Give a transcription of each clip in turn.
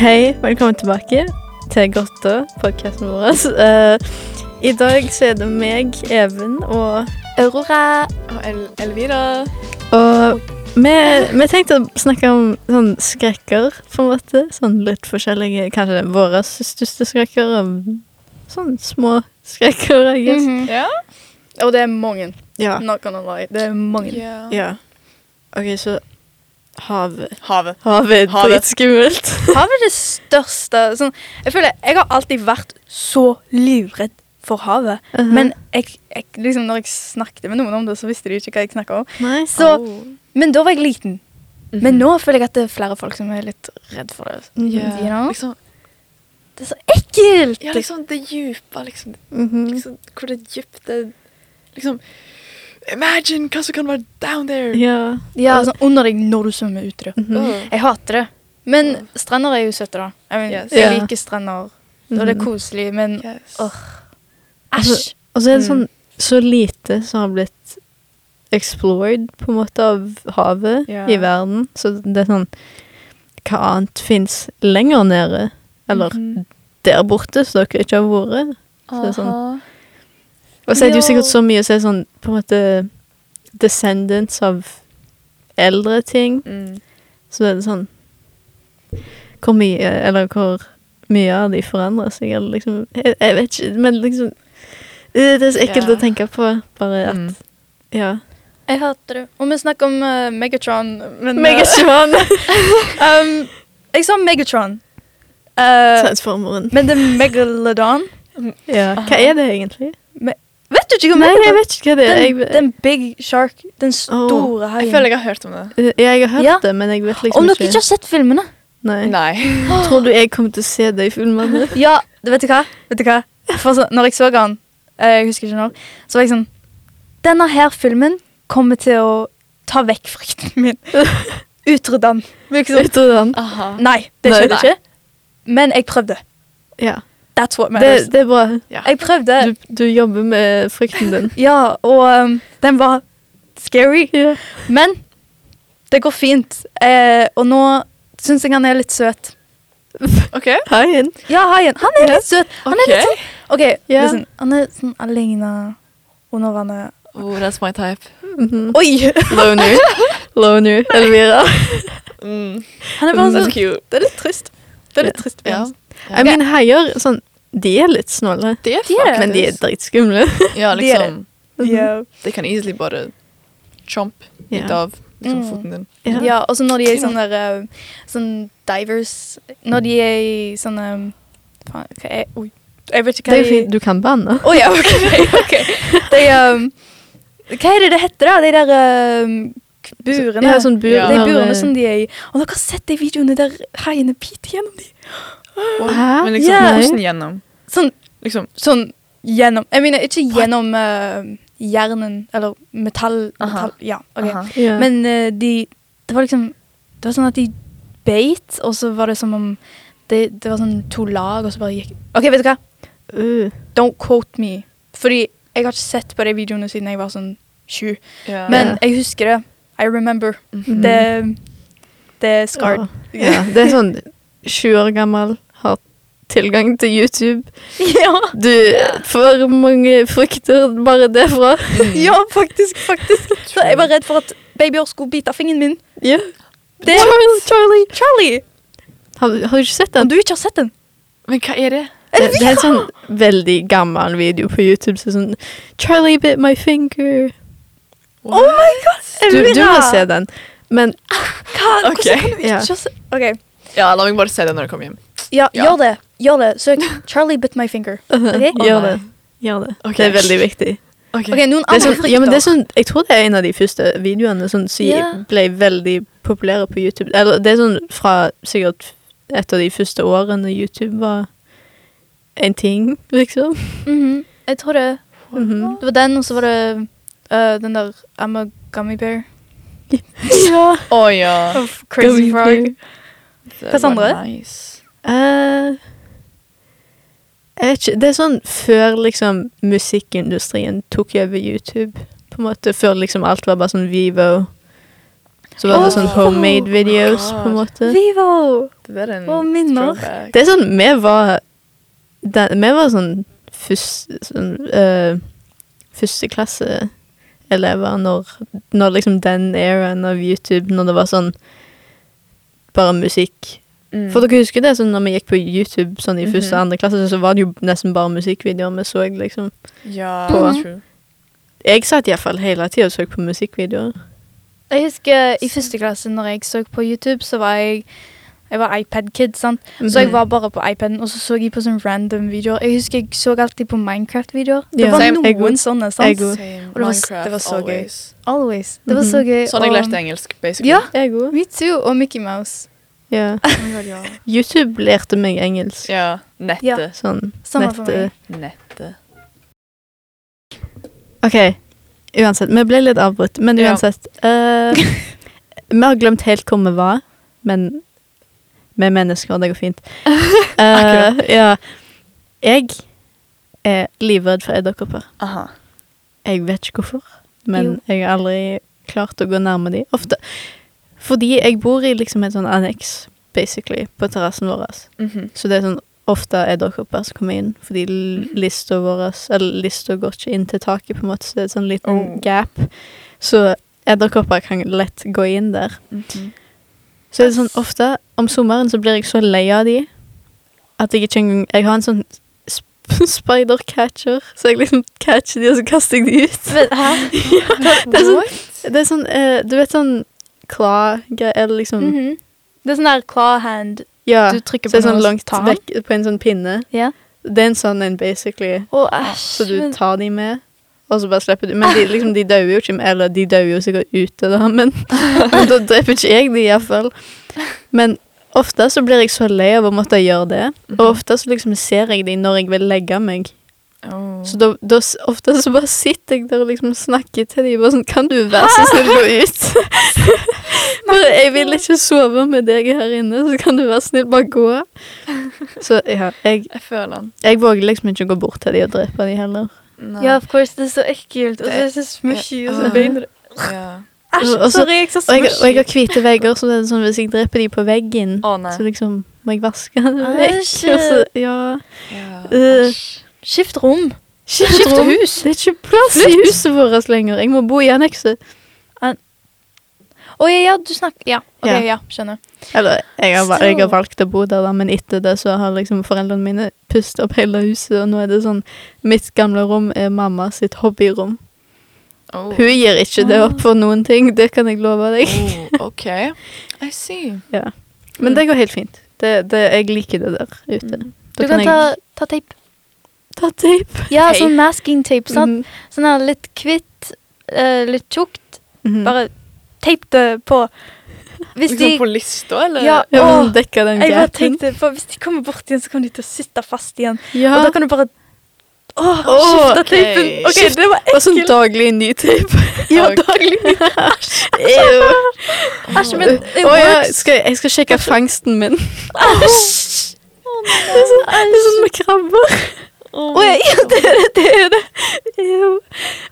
Hei, velkommen tilbake til Grotta, podkasten vår. Uh, I dag så er det meg, Even og Aurora. Og El Elvira. Og vi, vi tenkte å snakke om sånn skrekker, på en måte. Sånn litt forskjellige Kanskje våre største skrekker. og Sånn små skrekker, I guess. -hmm. Ja. Og det er mange. Ja. Not gonna lie. Det er mange. Yeah. ja. OK, så havet. Havet. Havet er Havet. dritskummelt. Havet er det største sånn, Jeg føler jeg har alltid vært så livredd for havet. Mhm. Men jeg, jeg, liksom, når jeg snakket med noen om det, så visste de ikke hva jeg snakka om. Nei. Så, Oh. Men da var jeg liten. Mhm. Men nå føler jeg at det er flere folk som er litt redd for det. Yeah. You know? Liksom, Det er så ekkelt! ja, liksom det dype, liksom, Mhm. liksom Hvor det er dypt det Liksom Imagine hva som kan være down there! Ja. Ja, sånn under deg når du svømmer utro. Mm -hmm. oh. Jeg hater det. Men strender er jo søte, da. Jeg, mean, Yes. jeg liker strender. Og det er Mhm. koselig, men Yes. Åh. Altså, æsj. Og så er det Mm. sånn så lite som har blitt explored på en måte av havet yeah. i verden. Så det er sånn Hva annet fins lenger nede? Eller Mhm. der borte, så dere ikke har vært? Så det er sånn. Og så er det jo sikkert så mye som er sånn på en måte descendants av eldre ting. Mm. Så det er sånn Hvor mye Eller hvor mye av de forandrer seg, eller liksom Jeg, jeg vet ikke, men liksom Det det er så ekkelt yeah. å tenke på, bare at Mm. Ja. Jeg hater det. Og vi snakker om uh, Megatron, men eh, Megatron! um, Jeg sa Megatron. Uh, Transformeren. men det er Megalodon. Ja. Hva er det egentlig? Vet du ikke hva Nei, jeg vet ikke hva det er. Den, Jeg, den big shark. Den store Jeg haien. føler jeg har hørt om det. ja, jeg har hørt Ja. det, men jeg vet liksom Om dere ikke ikke har sett filmene Nei. Nei. Tror du jeg kommer til å se det i filmene? Ja, vet du hva? Vet du hva? For så, når jeg så den, eh, jeg husker ikke når, så var jeg sånn Denne her filmen kommer til å ta vekk frykten min. Utrydde den. Liksom. Utrydde den. Aha. Nei, det Nei. skjedde ikke. Men jeg prøvde. Ja. That's what Det, matters. det er bra. Ja. Jeg prøvde. Du, du jobber med frykten din. Ja, og um, den var scary. Yeah. Men det går fint. Eh, og nå syns jeg han er litt søt. OK. Haien. Ja, haien. Han er litt søt. Han er litt sånn OK, yeah. listen. Han er sånn alene under vannet. Oh, that's my type. Mhm. Oi! Loner. Loner. Elvira. Mm. Han er bare sånn cute. Det er litt trist. Det er litt trist. Ja. Jeg mener, heier sånn De er litt snåle, De er faktisk men de er dritskumle. Ja, De er liksom. Ja. De kan easily bare chomp litt Ja. av liksom, Mm. foten din. Ja. ja, og så når de er sånne der, uh, sånn divers Når de er i sånne Faen, hva er Oi. Jeg vet ikke Det er jo de fint. Du kan banne. Å ja, OK. ok. De, um, hva er det det heter, da? De der um, burene. Ja, sånn bur. Ja. De burene eh, som de er i. Og dere har sett de videoene der haiene biter gjennom de. Hæ? Men liksom, Yeah. hvordan gjennom? Sånn, Liksom, sånn gjennom Jeg mener ikke gjennom uh, hjernen eller metall. Aha. metall ja, ok. aha. Ja. Men uh, de Det var liksom Det var sånn at de beit, og så var det som om det, det var sånn to lag, og så bare gikk OK, vet du hva? Uh, Don't quote me. Fordi jeg har ikke sett på de videoene siden jeg var sånn sju. Ja. Men Ja. jeg husker det. I remember. Mhm. Det, det er scarred. ja. Det er sånn 20 år gammel, tilgang til YouTube. Ja. Du får mange frukter bare derfra. Mm. ja, faktisk. faktisk. Så jeg var redd for at babyer skulle bite av fingeren min. Ja. Det Charlie, Charlie. Charlie! Har, har du ikke sett Om den? du ikke har sett den Men hva er det? Det, det er en sånn veldig gammel video på YouTube. Så sånn Charlie bit my finger. Oh my god! Du, du må se den. Men Hva, okay. Hvordan kan du ikke Ja. se OK. Ja, la meg bare se den når jeg kommer hjem. Ja, Ja. gjør det. Gjør det. Søk 'Charlie bit my finger'. Ok? gjør det. Gjør det. Okay. Det er veldig viktig. Ok. okay Noen andre sånn, frykter. ja, men det er sånn, jeg tror det er en av de første videoene som yeah. ble veldig populære på YouTube. Eller det er sånn fra sikkert et av de første årene YouTube var en ting, liksom. Mhm, Jeg tror det. Mhm. Det var den, og så var det uh, den der I'm a gummy bear. Ja. Å ja. Crazy Crazy Frog. Hva andre? Nice. Eh, jeg vet ikke. Det er sånn før liksom musikkindustrien tok over YouTube. På en måte Før liksom alt var bare sånn Vivo. Så var det sånn Åh, homemade videos, oh på en måte. Vivo! Det der er en oh, minner. throwback. Det er sånn, vi var den, Vi var sånn første sånn, uh, Førsteklasseelever når, når liksom den eraen av YouTube, når det var sånn bare musikk. Mm. For dere husker det, sånn når vi gikk på YouTube sånn i første og Mhm. andre klasse, så var det jo nesten bare musikkvideoer vi så, liksom. Ja, På- true. Jeg satt iallfall hele tida og så på musikkvideoer. Jeg husker i første klasse når jeg så på YouTube, så var jeg jeg var iPad-kid, sant? så jeg Mhm. var bare på iPaden, og så så jeg på sånne random videoer. Jeg husker jeg så alltid på Minecraft-videoer. Det Ja. var Same. Noen sånne, sant? Same. Og det var det var så gøy. always. Always. Det var så gøy. Sånn jeg lærte engelsk, basically. Ja, me too. Og Mickey Mouse. Ja. Oh my God, ja. YouTube lærte meg engelsk. ja. Nettet. Sånn Samme for nettet. meg. Nettet. OK. Uansett. Vi ble litt avbrutt, men Ja. uansett. eh, vi har glemt helt hvor vi var, men vi er mennesker, og det går fint. Uh, ja. Jeg er livredd for edderkopper. Jeg vet ikke hvorfor, men Jo. jeg har aldri klart å gå nærme dem. Ofte fordi jeg bor i liksom et sånn anneks, basically, på terrassen vår. Mhm. Så det er sånn ofte edderkopper som kommer inn, fordi l- lista vår Eller lista går ikke inn til taket, på en måte, så det er et sånn liten Oh. gap. Så edderkopper kan lett gå inn der. Mhm. Så det er sånn ofte om sommeren så blir jeg så lei av de at jeg ikke engang Jeg har en sånn spider-catcher, så jeg liksom catcher de, og så kaster jeg de ut. Men, Hæ? Det er sånn, det er sånn uh, Du vet sånn claw-greier, Liksom. Mm -hmm. Det er sånn der claw hand. Ja. Du trykker Så på er sånn langt vekk på en sånn pinne. Yeah. Det er en sånn en, basically. Oh, æsj. Så du tar de med, og så bare slipper du. Men de, liksom, de dauer jo ikke, med- eller de dauer jo sikkert ute, da, men, da dreper ikke jeg de iallfall. Men ofte så blir jeg så lei av å måtte gjøre det, Mhm. og ofte så liksom ser jeg de når jeg vil legge meg. Oh. Så da, da ofte så bare sitter jeg der og liksom snakker til dem bare sånn Kan du være så snill gå ut? For jeg vil ikke sove med deg her inne, så kan du være snill bare gå. Så ja, jeg, Jeg føler den. jeg våger liksom ikke gå bort til dem og drepe dem heller. Nei. Ja, of course. Det er så ekkelt. Og så er det så smushy, og så Ja. begynner det Æsj, så- sorry, jeg er så Og jeg, og jeg har hvite vegger, så det er sånn hvis jeg dreper dem på veggen, oh, så liksom må jeg vaske dem vekk. Æsj. Og så, ja. Ja. Øh, Æsj. Skift rom. Skift Skift rom. hus. Det er ikke plass i huset vårt lenger. Jeg må bo i annekset. Å ja, ja, du snakker Ja, ok, Ja. ja, skjønner. Eller, jeg har, jeg har valgt å bo der, da, men etter det så har liksom foreldrene mine pustet opp hele huset, og nå er det sånn Mitt gamle rom er mamma sitt hobbyrom. Oh. Hun gir ikke det opp for noen ting, det kan jeg love deg. Oh, OK. I see. Men det går helt fint. Det, det, jeg liker det der ute. Du kan kan ta, jeg ta tape. Ta tape. Ja, sånn masking tape. Sant? Mm. Sånn her litt kvitt, uh, litt tjukt. Mhm. Bare tape det på. Hvis de Liksom på lista, eller? Ja, Ja, å, den jeg bare tenkte på Hvis de kommer bort igjen, så kommer de til å sitte fast igjen. Ja. Og da kan du bare Å, Åh, skifte okay. teipen. Ok, Skift- det var Og sånn daglig ny tape. Ja, daglig. ny. Æsj, men it oh, ja, skal, jeg skal sjekke fangsten min. Æsj. Det er sånn, det er sånn med krabber. Å ja, ja, det er det. det, er det.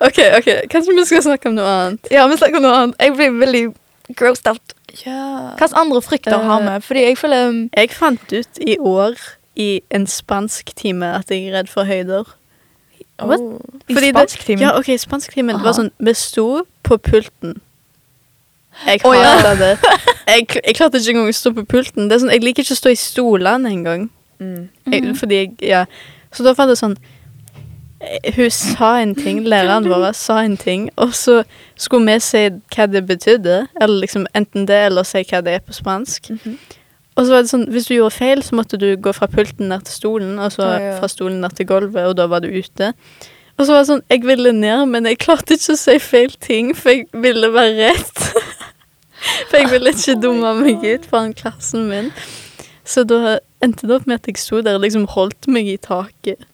OK, ok, kanskje vi skal snakke om noe annet. Ja, vi snakker om noe annet. Jeg blir veldig grossed out. Ja. Hvilke andre frykter har vi? Fordi jeg føler um, Jeg fant ut i år i en spansk time at jeg er redd for høyder. What? Oh. I Fordi time? spansktimen Ja, OK, spansktimen var sånn Vi sto på pulten. Jeg oh, ja. det. Jeg, jeg klarte ikke engang å stå på pulten. Det er sånn, Jeg liker ikke å stå i stolene engang. Mm. Jeg, Mhm. Fordi jeg, ja. Så da var det sånn eh, Hun sa en ting, læreren vår sa en ting, og så skulle vi si hva det betydde. Eller liksom enten det, eller si hva det er på spansk. Mhm. Og så var det sånn, hvis du gjorde feil, så måtte du gå fra pulten ned til stolen, og så Ja, ja. fra stolen ned til gulvet, og da var du ute. Og så var det sånn, jeg ville ned, men jeg klarte ikke å si feil ting, for jeg ville være rett. for jeg ville ikke Oh dumme meg ut foran klassen min. Så da endte det opp med at jeg sto der og liksom holdt meg i taket.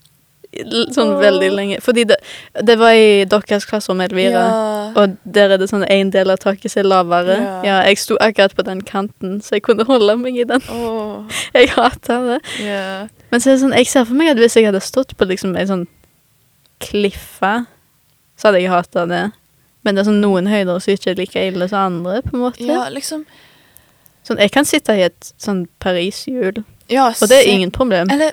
Sånn veldig lenge. Fordi det, det var i deres klasserom, Elvira. Ja. Og der er det sånn en del av taket som er lavere. Ja. Ja. jeg sto akkurat på den kanten, så jeg kunne holde meg i den. Oh. Jeg hater det. Yeah. Men så er det sånn, jeg ser for meg at hvis jeg hadde stått på liksom en sånn kliffe, så hadde jeg hata det. Men det er sånn noen høyder som ikke er like ille som andre, på en måte. Ja, liksom Sånn, jeg kan sitte i et sånn Paris-hjul, Ja, og det er ingen problem. Eller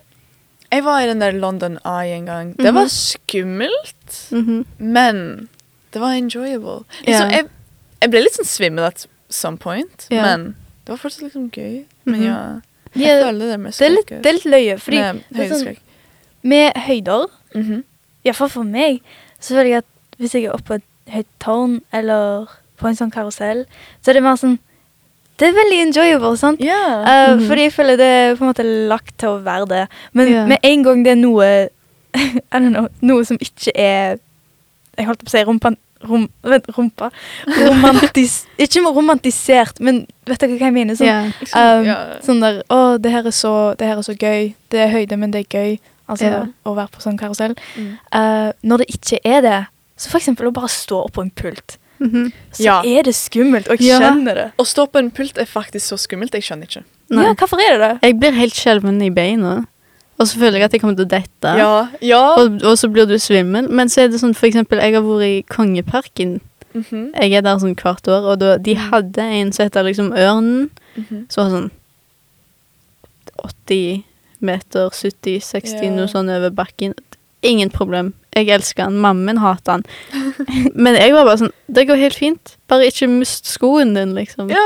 Jeg var i den der London Eye en gang. Det Mhm. var skummelt, Mhm. men det var enjoyable. Liksom, yeah. jeg, jeg ble litt sånn svimmel at some point, yeah. men det var fortsatt liksom gøy. Men Mhm. ja, jeg Ja, føler det med Det er litt, det er litt løye, fordi med er sånn- med høyder, Mhm. iallfall for meg, så føler jeg at hvis jeg er oppe på et høyt tårn eller på en sånn karusell, så er det mer sånn Det er veldig enjoyable, sant? Ja. Eh, Mhm. Fordi jeg føler det er på en måte lagt til å være det. Men yeah. med en gang det er noe I don't know, noe som ikke er Jeg holdt på å si rumpa rom, vent, rumpa. Romantis, ikke romantisert, men vet dere hva jeg mener? Sånn, yeah. um, sånn der Å, det her, er så, det her er så gøy. Det er høyde, men det er gøy. Altså yeah. å være på sånn karusell. Mm. Uh, når det ikke er det, så for eksempel å bare stå oppå en pult, Mhm. så Ja. er det skummelt, og jeg Ja. skjønner det. Å stå på en pult er faktisk så skummelt. Jeg skjønner ikke. Nei. Ja, hvorfor er det det? Jeg blir helt skjelven i beina. Og så føler jeg at jeg kommer til å dette. Ja. ja. Og, og så blir du svimmel. Men så er det sånn, for eksempel, jeg har vært i Kongeparken. Mhm. Jeg er der sånn hvert år, og da, de hadde en som heter liksom Ørnen. Mhm. Så var sånn 80 meter, 70-60, yeah. noe sånn over bakken. Ingen problem. Jeg elsker han. Mammen hater han. Men jeg var bare sånn Det går helt fint. Bare ikke mist skoen din, liksom. Ja.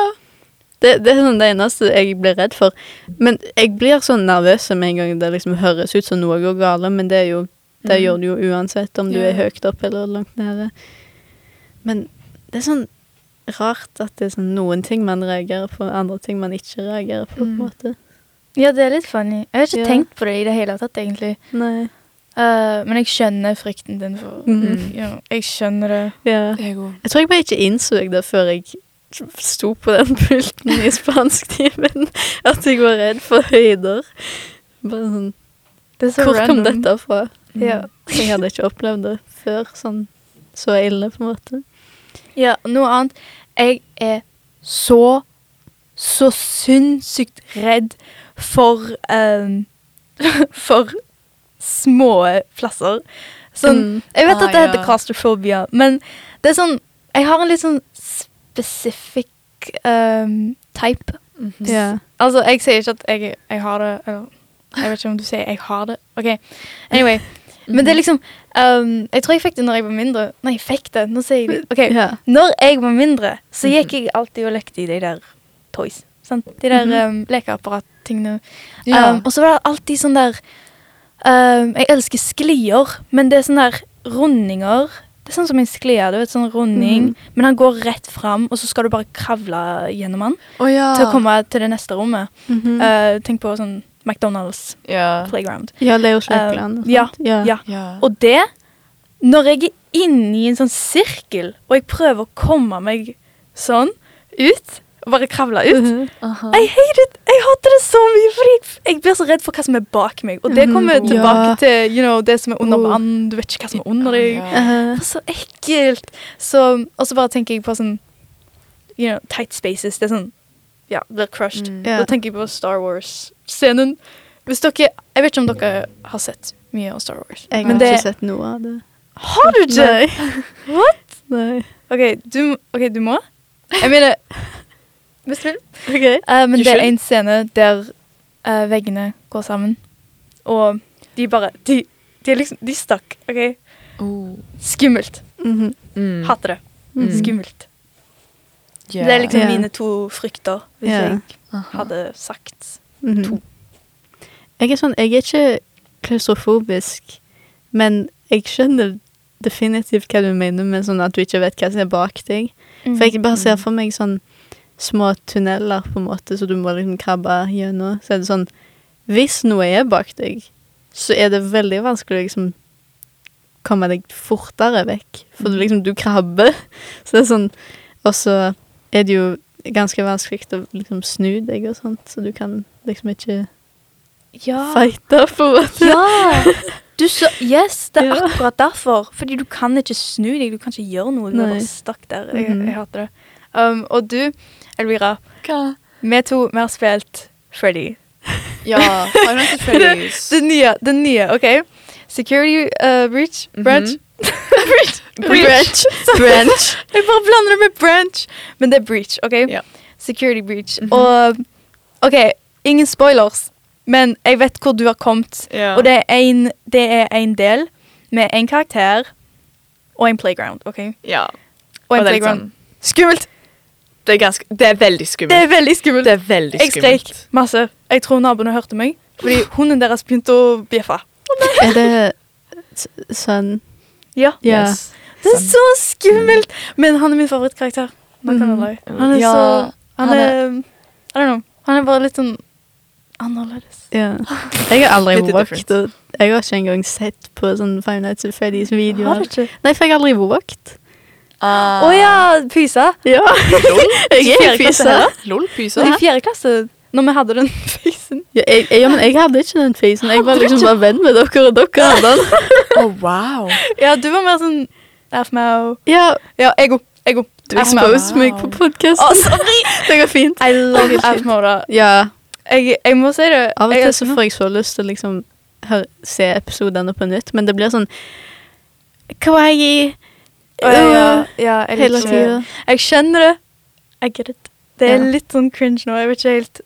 Det, det er sånn det eneste jeg blir redd for. Men jeg blir sånn nervøs med en gang det liksom høres ut som noe går galt, men det, er jo, det mm. gjør du jo uansett om du Ja. er høyt opp eller langt nede. Men det er sånn rart at det er sånn noen ting man reagerer på, andre ting man ikke reagerer på. på en Mm. måte. Ja, det er litt funny. Jeg har ikke Ja. tenkt på det i det hele tatt, egentlig. Nei. Eh, men jeg skjønner frykten din for Mhm. ja, Jeg skjønner det. Ja. Jeg. Jeg tror jeg bare ikke innså det før jeg sto på den pulten i spansktimen, at jeg var redd for høyder. Bare sånn, Det så Hvor kom dette fra? Ja. Jeg hadde ikke opplevd det før sånn så ille, på en måte. ja, noe annet. Jeg er så, så sinnssykt redd for um, For små plasser. Sånn Mm. Jeg vet Ah, at det heter claustrophobia, men det er sånn Jeg har en litt sånn specific um, type. Mm -hmm. yeah. Altså, jeg sier ikke at jeg, jeg har det eller, Jeg vet ikke om du sier jeg har det. OK. Anyway. Men det er liksom um, Jeg tror jeg fikk det når jeg var mindre. Nei, jeg fikk det. Nå sier jeg det. Okay. Yeah. Når jeg var mindre, så gikk jeg alltid og lekte i de der toys. Sant? De der um, lekeapparattingene. Ja. Um, og så var det alltid sånn der um, Jeg elsker sklier, men det er sånn der rundinger. Det er sånn som en sklie. Du vet, sånn runding. Mm. Men han går rett fram, og så skal du bare kravle gjennom han oh, ja. til å komme til det neste rommet. Mhm. Uh, tenk på sånn McDonald's yeah. playground. ja, Leo Slekeland. Uh, Um, ja, yeah. ja. Og det, når jeg er inne i en sånn sirkel, og jeg prøver å komme meg sånn ut, og bare kravla ut Uh -huh. I hate it. Jeg hater det så mye, fordi jeg, blir så redd for hva som er bak meg. Og det kommer Mhm. tilbake Ja. til you know, det som er under Oh. vann. Du vet ikke hva som er under deg. Uh -huh. Så ekkelt. Så, og så bare tenker jeg på sånn you know, tight spaces. Det er sånn Ja, blir crushed. Mm. Yeah. Da tenker jeg på Star Wars-scenen. Hvis dere Jeg vet ikke om dere har sett mye av Star Wars. jeg har det ikke sett noe av det. Har du ikke? What? Nei. Okay du, ok, du må. Jeg mener Hvis du vil. Okay. Uh, men Du det er en scene der uh, veggene går sammen, og de bare De, de er liksom De stakk, OK? Oh. Skummelt. Mhm. Mm. Hater det. Mm. Skummelt. Yeah. Det er liksom yeah. mine to frykter, hvis yeah. jeg Aha. hadde sagt -hmm. To. Jeg er sånn, jeg er ikke klaustrofobisk, men jeg skjønner definitivt hva du mener med sånn at du ikke vet hva som er bak deg. For jeg bare ser for meg sånn små tunneler, på en måte, så du må liksom krabbe gjennom. Så er det sånn Hvis noe er bak deg, så er det veldig vanskelig å liksom komme deg fortere vekk. For du liksom, du krabber. Så det er sånn Og så er det jo ganske vanskelig å liksom snu deg og sånt, så du kan liksom ikke Ja. fighte, på en måte. ja. Du så, yes, det er Ja. akkurat derfor. Fordi du kan ikke snu deg, du kan ikke gjøre noe. Du er bare stakk der. Jeg, Mhm. jeg hater det. Um, og du, Elvira, Hva? vi to vi har spilt Freddy. Ja, Five Nights at Freddy's. Det nye, Den nye, OK? Security uh, breach. Mhm. Branch. breach. Branch. Branch. Jeg bare blander det med branch. Men det er breach, OK? Ja. Security breach. -hmm. Og OK, ingen spoilers, men jeg vet hvor du har kommet. Ja. Og det er en, det en del med en karakter og en playground. OK? ja. Og en er playground. sånn- Skummelt! Det er ganske Det er veldig skummelt. Det er veldig skummelt. Det er veldig Jeg skrek masse. Jeg tror naboene hørte meg, fordi hunden deres begynte å bjeffe. Er det sønn? Ja. Ja. Yes. Det er så skummelt! Men han er min favorittkarakter. Not gonna lie. Han er Ja, så Han han er I don't know. Han er bare litt sånn annerledes. Ja. Jeg har aldri våget. Jeg har ikke engang sett på sånn Five Nights at Freddy's-videoer. Nei, for jeg har aldri våget. Ah. oh, ja, pysa. Ja. jeg er her. Lol, pysa. I fjerde klasse, når vi hadde den fysen. Ja, jeg, jeg, ja, men jeg hadde ikke den fysen. Jeg var liksom bare venn med dere, og dere hadde den. Oh, wow. Ja, du var mer sånn FMO. Ja, Ja, ego. Ego. du exposed exposed meg på Wow. podkasten. Å, sorry! Det går fint. I love. FMO, da. Ja, Jeg, jeg må si det. Av og til så får jeg så lyst til å liksom se episodene på nytt, men det blir sånn kawaii Å, ja, ja, jeg hele tida. Jeg skjønner det. I get it. Det er Ja. litt sånn cringe nå. Jeg vet ikke helt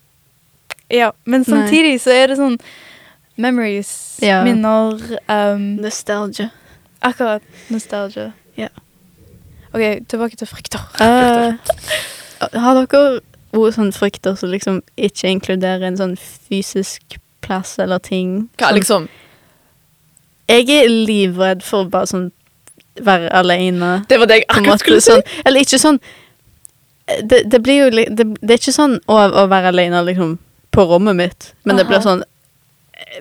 Ja, men Nei. samtidig så er det sånn memories, Ja. minner um, Nostalgia. Akkurat. Nostalgia. Ja. OK, tilbake til frykter. Uh, har dere ord sånn frykter som liksom ikke inkluderer en sånn fysisk plass eller ting? Hva, Sånn- liksom? Jeg er livredd for bare sånn være alene. Det var det jeg akkurat måte, skulle si. sånn, Eller ikke sånn det, det blir jo det, det er ikke sånn å, å være alene liksom på rommet mitt, men det blir sånn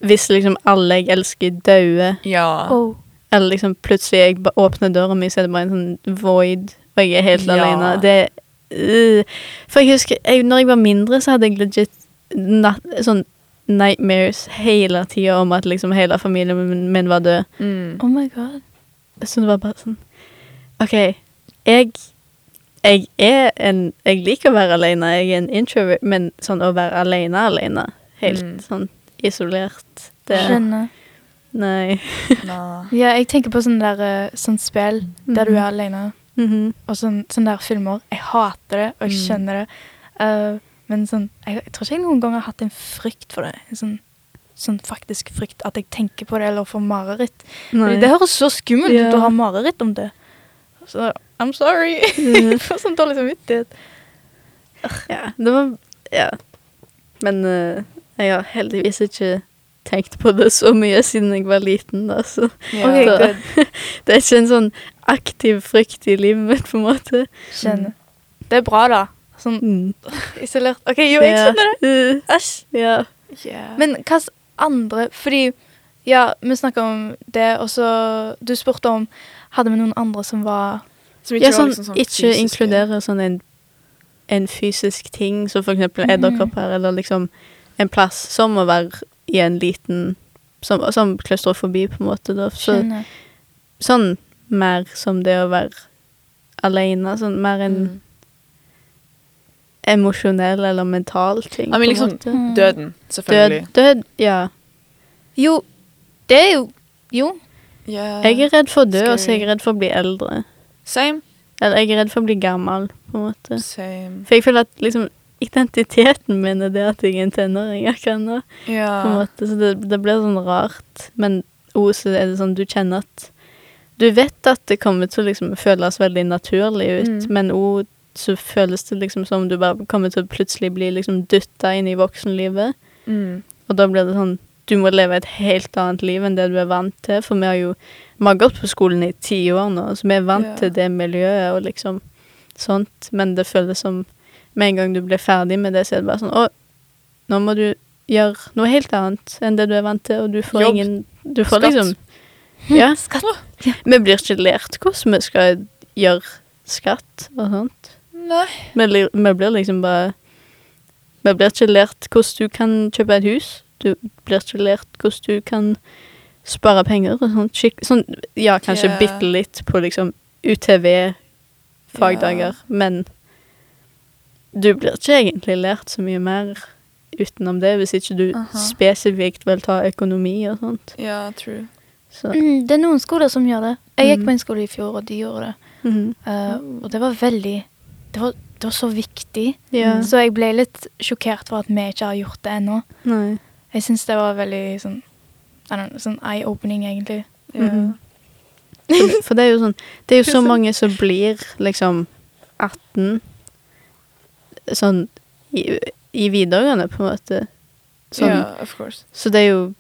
Hvis liksom alle jeg elsker, dauer, Ja. Oh. eller liksom plutselig jeg åpner døra mi, så er det bare en sånn void, og jeg er helt Ja. alene. Det uh, For jeg husker jeg, når jeg var mindre, så hadde jeg legit natt, sånn nightmares hele tida om at liksom hele familien min var død. Mm. oh my god. Så det var bare sånn OK, jeg jeg er en Jeg liker å være alene, jeg er en introvert, men sånn å være alene, alene, helt Mm. sånn isolert det Skjønner. Nei. Ja, jeg tenker på sånn der sånn spill der du Mhm. er alene, Mhm. og sånn, sånne der filmer. Jeg hater det, og jeg Mm. skjønner det. Uh, men sånn jeg, jeg tror ikke jeg noen gang har hatt en frykt for det. En sånn, sånn faktisk frykt at jeg tenker på det eller får mareritt. Det høres så skummelt Ja. ut å ha mareritt om det. Så I'm sorry. Jeg får sånn dårlig samvittighet. Ja, det var Ja. Men uh, jeg har heldigvis ikke tenkt på det så mye siden jeg var liten, da, så Ja. Ok, Da- good. det er ikke en sånn aktiv frykt i livet mitt, på en måte. Skjønner. Det er bra, da. Sånn Mm. isolert. OK, jo, jeg skjønner det. Uh, Æsj. ja. Yeah. Men hva andre Fordi ja, vi snakka om det, og så Du spurte om Hadde vi noen andre som var Som ja, var sånn, liksom ikke inkluderer inkludere sånn en, en fysisk ting, som for eksempel Mhm. edderkopper, eller liksom en plass som å være i en liten Som, som klaustrofobi, på en måte, da. Så, sånn mer som det å være alene, sånn mer enn Mm. Emosjonell eller mental ting. Ja, men liksom måte. Mm. Døden, selvfølgelig. død, ja. Jo, det er jo Jo. Yeah. Jeg er redd for å dø, og så er jeg redd for å bli eldre. Same. Eller jeg er redd for å bli gammel, på en måte. Same. For jeg føler at liksom identiteten min er det at jeg er en tenåring akkurat nå. På en måte. Så det, det blir sånn rart. Men så er det sånn du kjenner at Du vet at det kommer til å liksom føles veldig naturlig ut, Mm. men òg så føles det liksom som om du bare kommer til å plutselig bli liksom dytta inn i voksenlivet. Mm. Og da blir det sånn Du må leve et helt annet liv enn det du er vant til. For vi har jo Vi har gått på skolen i ti år nå, så vi er vant Ja. til det miljøet og liksom sånt. Men det føles som Med en gang du blir ferdig med det, så er det bare sånn Å, nå må du gjøre noe helt annet enn det du er vant til, og du får Jobb. ingen Du får Skatt. liksom Ja. Skatt. Vi blir ikke lært hvordan vi skal gjøre skatt og sånt. Nei. Vi, vi blir liksom bare Vi blir ikke lært hvordan du kan kjøpe et hus. Du blir ikke lært hvordan du kan spare penger og sånt. Skik sånn, ja, kanskje yeah. bitte litt på liksom UTV-fagdager, men du blir ikke egentlig lært så mye mer utenom det, hvis ikke du Aha. spesifikt vil ta økonomi og sånt. Ja, true. Så, Mm, det er noen skoler som gjør det. Jeg gikk Mm. på en skole i fjor, og de gjorde det. Mm -hmm. uh, og det var veldig det var, det var så viktig. Ja. Så jeg ble litt sjokkert for at vi ikke har gjort det ennå. Nei. Jeg syns det var veldig sånn sånn eye-opening, egentlig. Ja. -hmm. For, for det er jo sånn Det er jo så mange som blir liksom 18 sånn i, i videregående, på en måte. Sånn. Ja, of course. Så det er jo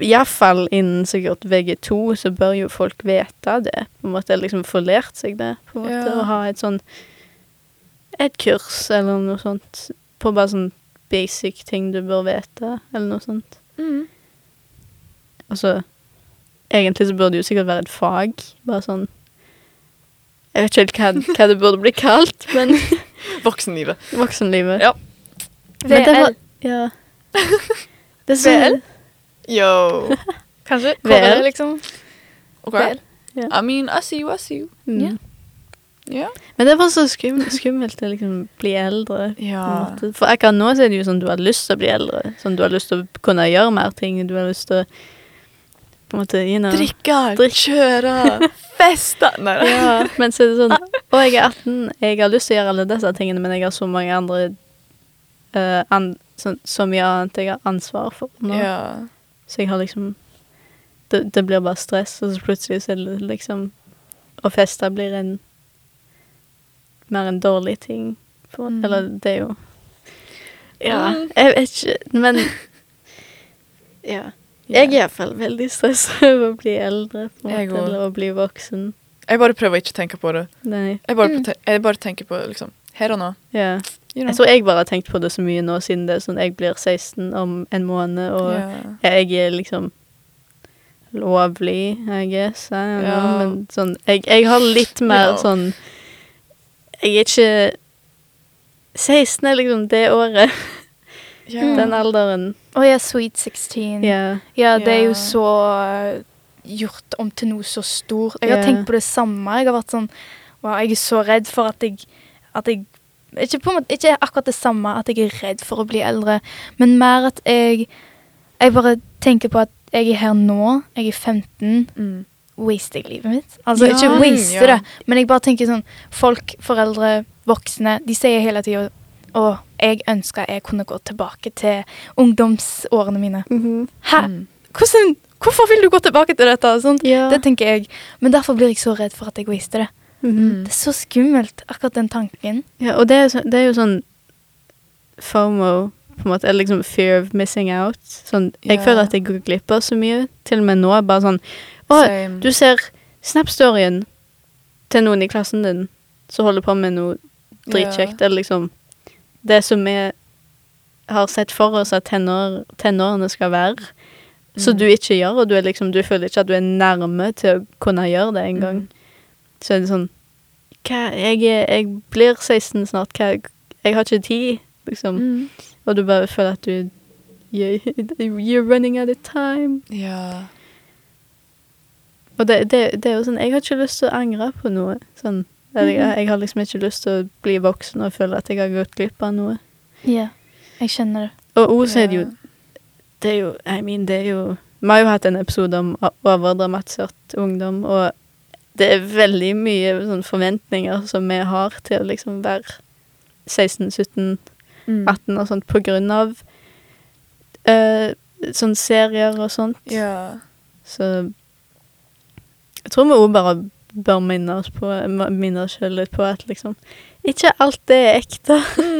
Iallfall innen sikkert VG2 så bør jo folk vite det, på en måte. Eller liksom få lært seg det, på en måte. Ja. Og ha et sånn Et kurs eller noe sånt på bare sånn basic ting du bør vite, eller noe sånt. Mm. Altså Egentlig så burde det jo sikkert være et fag, bare sånn Jeg vet ikke helt hva, hva det burde bli kalt, men Voksenlivet. voksenlivet. Ja. Men det var VL, Ja. Det er VL? Yo. kanskje? KVL, liksom? Okay. Ja. I mean, I see you, I see you. Mm. Yeah. Yeah. Men det var så skummelt, skummelt å liksom bli eldre. Ja. For akkurat nå så er det jo sånn du har lyst til å bli eldre. Sånn du har lyst til å kunne gjøre mer ting. Du har lyst til å på en måte, you know. Drikke, Drikk. kjøre, feste. Nei. Ja, men så er det sånn Å, jeg er 18, jeg har lyst til å gjøre alle disse tingene, men jeg har så mange andre uh, an, så, så mye annet jeg har ansvar for nå. Ja. Så jeg har liksom det, det blir bare stress, og så plutselig så er det liksom Å feste blir en mer en dårlig ting. På, Mm. Eller det er jo Ja, jeg vet ikke, men Ja. Jeg er iallfall veldig stressa over å bli eldre, på måte, eller å bli voksen. Jeg bare prøver ikke å tenke på det. Nei. Jeg bare, Mm. jeg bare tenker på liksom, her og nå. Ja. You know. Jeg tror jeg bare har tenkt på det så mye nå, siden det er sånn jeg blir 16 om en måned, og yeah. jeg er liksom lovlig, I guess. I know, Ja. Men sånn jeg, jeg har litt mer yeah. sånn Jeg er ikke 16 er liksom det året. Den alderen. Å ja, Sweet 16. Ja. Ja, det er jo så uh, gjort om til noe så stort. Jeg har tenkt på det samme. Jeg har vært sånn Wow, jeg er så redd for at jeg, at jeg ikke, måte, ikke akkurat det samme at jeg er redd for å bli eldre, men mer at jeg Jeg bare tenker på at jeg er her nå. Jeg er 15. Mm. Waster jeg livet mitt? Altså, Ja. ikke waste Ja. det, men jeg bare tenker sånn Folk, foreldre, voksne, de sier hele tida og jeg ønsker jeg kunne gå tilbake til ungdomsårene mine. Hæ? Mm. Hvordan, hvorfor vil du gå tilbake til dette? Ja. Det tenker jeg. Men derfor blir jeg så redd for at jeg waster det. Mhm. Det er så skummelt, akkurat den tanken. ja. Og det er, så, det er jo sånn FOMO, på en måte, eller liksom fear of missing out. Sånn, jeg Ja. føler at jeg går glipp av så mye. Til og med nå, bare sånn Å, Same. Du ser Snap-storyen til noen i klassen din som holder på med noe dritkjekt, eller liksom Det som vi har sett for oss at tenår, tenårene skal være, så Mm. du ikke gjør, og du, liksom, du føler ikke at du er nærme til å kunne gjøre det engang. Mm. Så er det sånn hva, jeg, jeg blir 16 snart, hva, jeg har ikke tid, liksom. Mm. Og du bare føler at du you, You're running out of time. Ja. Og det, det, det er jo sånn Jeg har ikke lyst til å angre på noe. Sånn, Mhm. jeg, jeg har liksom ikke lyst til å bli voksen og føle at jeg har gått glipp av noe. Ja, jeg skjønner det. Og også er det jo Det er jo I mean, det er jo Vi har jo hatt en episode om overdramatisert ungdom, og det er veldig mye sånn forventninger som vi har til å liksom være 16, 17, Mm. 18 og sånt på grunn av uh, sånn serier og sånt. Ja. Så jeg tror vi òg bare bør minne oss på minne oss selv litt på at liksom Ikke alt det er ekte.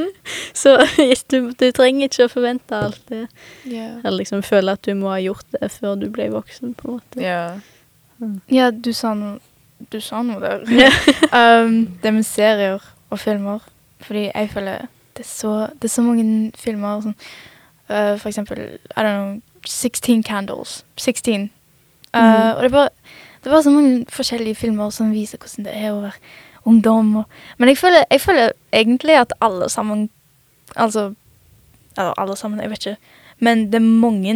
Så du, du trenger ikke å forvente alt det. Yeah. Eller liksom føle at du må ha gjort det før du ble voksen, på en måte. Ja. Ja, du sa noe Du sa noe der. um, det med serier og filmer. Fordi jeg føler det er så, det er så mange filmer sånn uh, For eksempel I don't know 16 Candles. 16. Uh, mm. Og det er, bare, det er bare så mange forskjellige filmer som viser hvordan det er å være ungdom. Og, men jeg føler, jeg føler egentlig at alle sammen Altså Eller alle sammen, jeg vet ikke. Men det er mange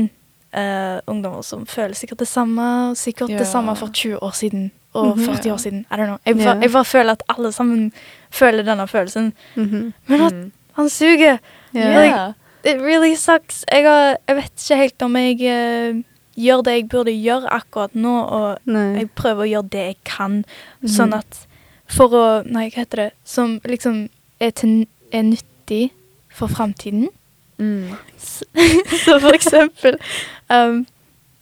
uh, ungdommer som føler sikkert det samme. Sikkert Ja. det samme for 20 år siden og Mhm. 40 år siden. I don't know. Jeg, bare, jeg bare føler at alle sammen føler denne følelsen. Mhm. Men at Mm. han suger! Ja. Like, it really sucks. Jeg, har, jeg vet ikke helt om jeg uh, gjør det jeg burde gjøre akkurat nå, og Nei. jeg prøver å gjøre det jeg kan, mm. sånn at For å Nei, hva heter det? Som liksom er, til, er nyttig for framtiden. Mm. Så, så for eksempel um,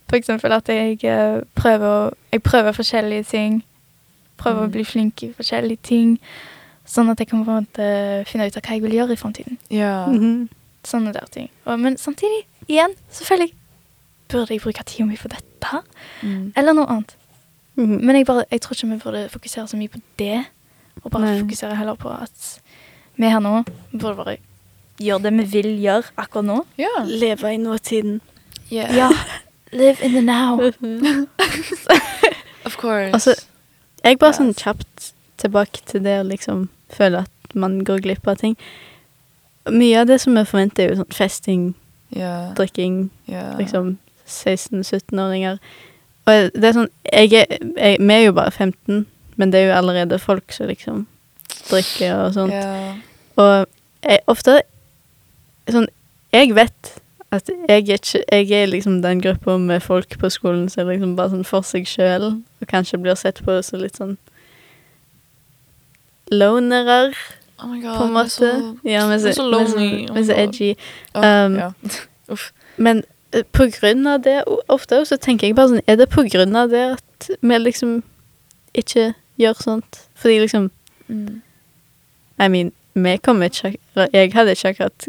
For eksempel at jeg eh, prøver Jeg prøver forskjellige ting. Prøver Mm. å bli flink i forskjellige ting. Sånn at jeg kan på en måte finne ut av hva jeg vil gjøre i framtiden. Ja. Mhm. Sånne der ting. Og, men samtidig, igjen, selvfølgelig Burde jeg bruke tida mi på dette? Mm. Eller noe annet? -hmm. Men jeg, bare, jeg tror ikke vi burde fokusere så mye på det. Og bare Nei. fokusere heller på at vi her nå burde bare gjøre det vi vil gjøre akkurat nå. Ja. Leve i nåtiden. Ja. Live in the now. Of course. Altså, Jeg bare Yes. sånn kjapt tilbake til det å liksom føle at man går glipp av ting. Mye av det som vi forventer, er jo sånn festing, yeah. drikking, yeah. liksom 16-17-åringer. Og det er sånn jeg er, jeg, Vi er jo bare 15, men det er jo allerede folk som liksom drikker og sånt. Yeah. Og jeg, ofte Sånn Jeg vet at jeg er ikke Jeg er liksom den gruppa med folk på skolen som er liksom bare sånn for seg sjøl, og kanskje blir sett på som litt sånn lonere, Oh my god. på en måte. Så, ja, men så, så men så, lonely. Oh men så my edgy. Um, ja. Uff. Men eh, på grunn av det, ofte så tenker jeg bare sånn Er det på grunn av det at vi liksom ikke gjør sånt? Fordi liksom Mm. I mean, vi kommer ikke Jeg hadde ikke akkurat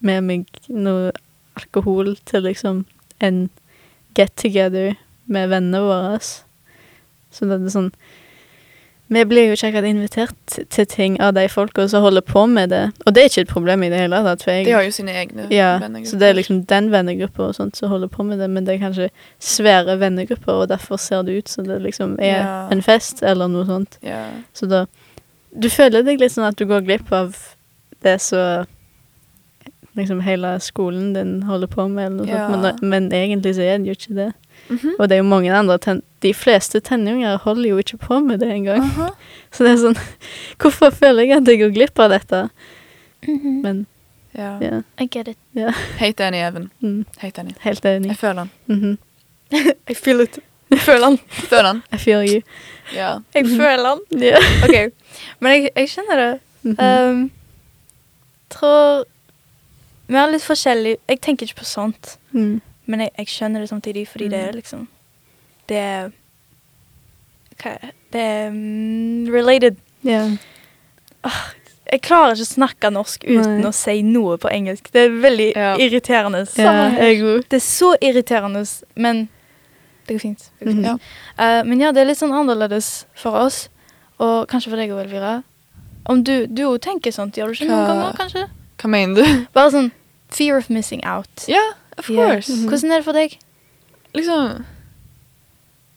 med meg noe alkohol til liksom en get together med vennene våre. Så det er sånn Vi blir jo ikke akkurat invitert til ting av de folka som holder på med det. Og det er ikke et problem i det hele tatt. For jeg, De har jo sine egne ja, vennegrupper. så det er liksom den vennegruppa og sånt som holder på med det, men det er kanskje svære vennegrupper, og derfor ser det ut som det liksom er Ja. en fest eller noe sånt. Ja. Så da Du føler deg litt sånn at du går glipp av det som liksom hele skolen din holder på med, eller noe Ja. sånt, men, men egentlig så er den jo ikke det. Mhm. Og det er jo mange andre ten De fleste tenåringer holder jo ikke på med det engang. Aha. Så det er sånn Hvorfor føler jeg at jeg går glipp av dette? Men Ja. Yeah. I get it. Yeah. Helt enig, Even. Mm, Helt enig. helt enig. Jeg føler han. -hmm. I feel it. Jeg føler han. Føler han. I feel you. Ja. Jeg Mhm. føler han. Ja. OK. Men jeg, jeg kjenner det. Mhm. Um, tror Vi har litt forskjellig Jeg tenker ikke på sånt, Mm. men jeg, jeg skjønner det samtidig, fordi det er Mm. liksom Det er Hva er det? Er mm, related. Ja. Jeg klarer ikke å snakke norsk uten Nei. å si noe på engelsk. Det er veldig Ja. irriterende. ja. Det er så irriterende, men det går fint. Det går fint. Mhm. Ja. Uh, men ja, det er litt sånn annerledes for oss, og kanskje for deg òg, Elvira. Om du, òg tenker sånt, gjør du ikke noen ganger, kanskje? Hva mener du? Bare sånn fear of missing out. Ja, of yeah. course. Mhm. Hvordan er det for deg? Liksom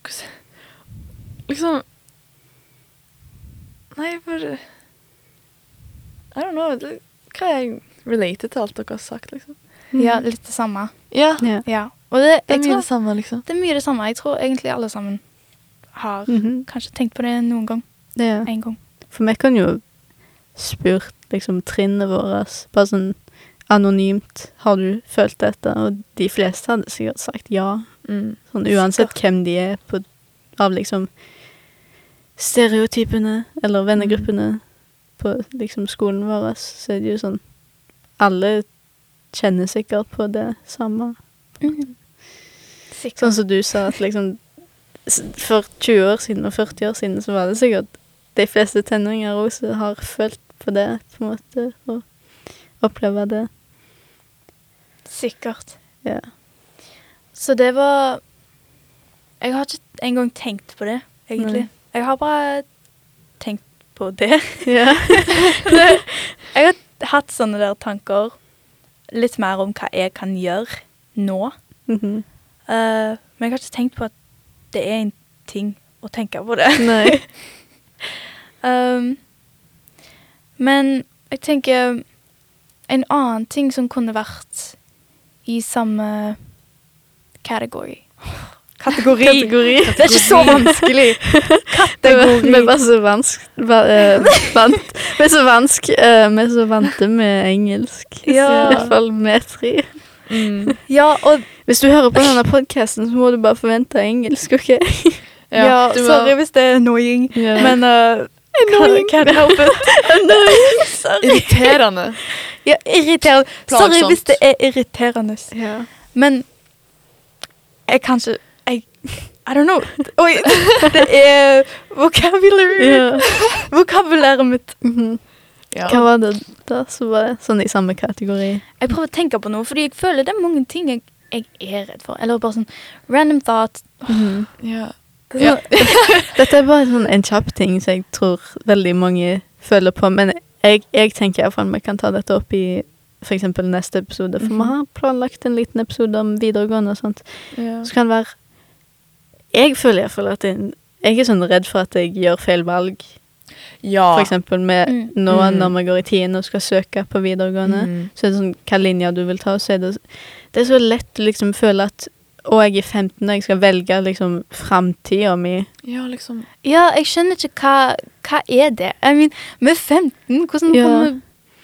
hvordan- Liksom Nei, bare I don't know. Det, hva er jeg related til alt dere har sagt, liksom? Ja, litt det samme. Ja. Ja. Ja. Og det, Det er mye tror, det samme, liksom. det er mye det samme. Jeg tror egentlig alle sammen har Mhm. kanskje tenkt på det noen gang. ja. En gang. For meg kan jo spurt liksom trinnet vårt, bare sånn anonymt. Har du følt dette? Og de fleste hadde sikkert sagt ja. Mm. Sånn uansett hvem de er på, av liksom stereotypene eller vennegruppene på liksom skolen vår, så er det jo sånn Alle kjenner sikkert på det samme. Sikkert. Sånn som du sa, at liksom For 20 år siden og 40 år siden så var det sikkert de fleste tenåringer også har følt på det, på en måte, og oppleve det. Sikkert. Ja. Så det var Jeg har ikke engang tenkt på det, egentlig. Nei. Jeg har bare tenkt på det. ja. det. Jeg har hatt sånne der tanker litt mer om hva jeg kan gjøre nå. Mm -hmm. uh, men jeg har ikke tenkt på at det er en ting å tenke på det. Nei. Um, men jeg tenker en annen ting som kunne vært i samme category. Kategori. Kategori. Det er ikke så vanskelig. Det Vi er bare så vansk... va- eh, vant. Vi er så vansk... eh, Vi er så vante med engelsk. Ja. I hvert fall vi tre. Mm. Ja, og Hvis du hører på denne podkasten, så må du bare forvente engelsk, OK? ja, ja sorry hvis det er annoying, Ja. men uh, Annoying. Can't, help it. sorry. Irriterende. Ja, irriterende. Sorry hvis det er irriterende. Ja. Men jeg kanskje jeg, I don't know. Oi, det er vocabulary. Yeah. Vokabulæret mitt. Mhm. Ja. Hva var det da som var sånn i samme kategori? Jeg prøver å tenke på noe, fordi jeg føler det er mange ting jeg, jeg er redd for. Eller bare sånn random thought. Mhm. Ja. Det er sånn, Dette er bare sånn en kjapp ting som jeg tror veldig mange føler på. Men jeg, jeg tenker iallfall vi kan ta dette opp i f.eks. neste episode. For vi har planlagt en liten episode om videregående og sånt. Ja. Så kan det være Jeg føler iallfall at jeg, jeg er sånn redd for at jeg gjør feil valg. ja. For eksempel med Mm. nå Mm. når vi går i tiende og skal søke på videregående. Mm. Så er det sånn hva linja du vil ta, så er det Det er så lett å liksom føle at å, jeg er 15 og jeg skal velge liksom framtida mi. Ja, liksom. ja, jeg skjønner ikke hva, hva er det. I mean, vi er 15. Hvordan Ja. kan vi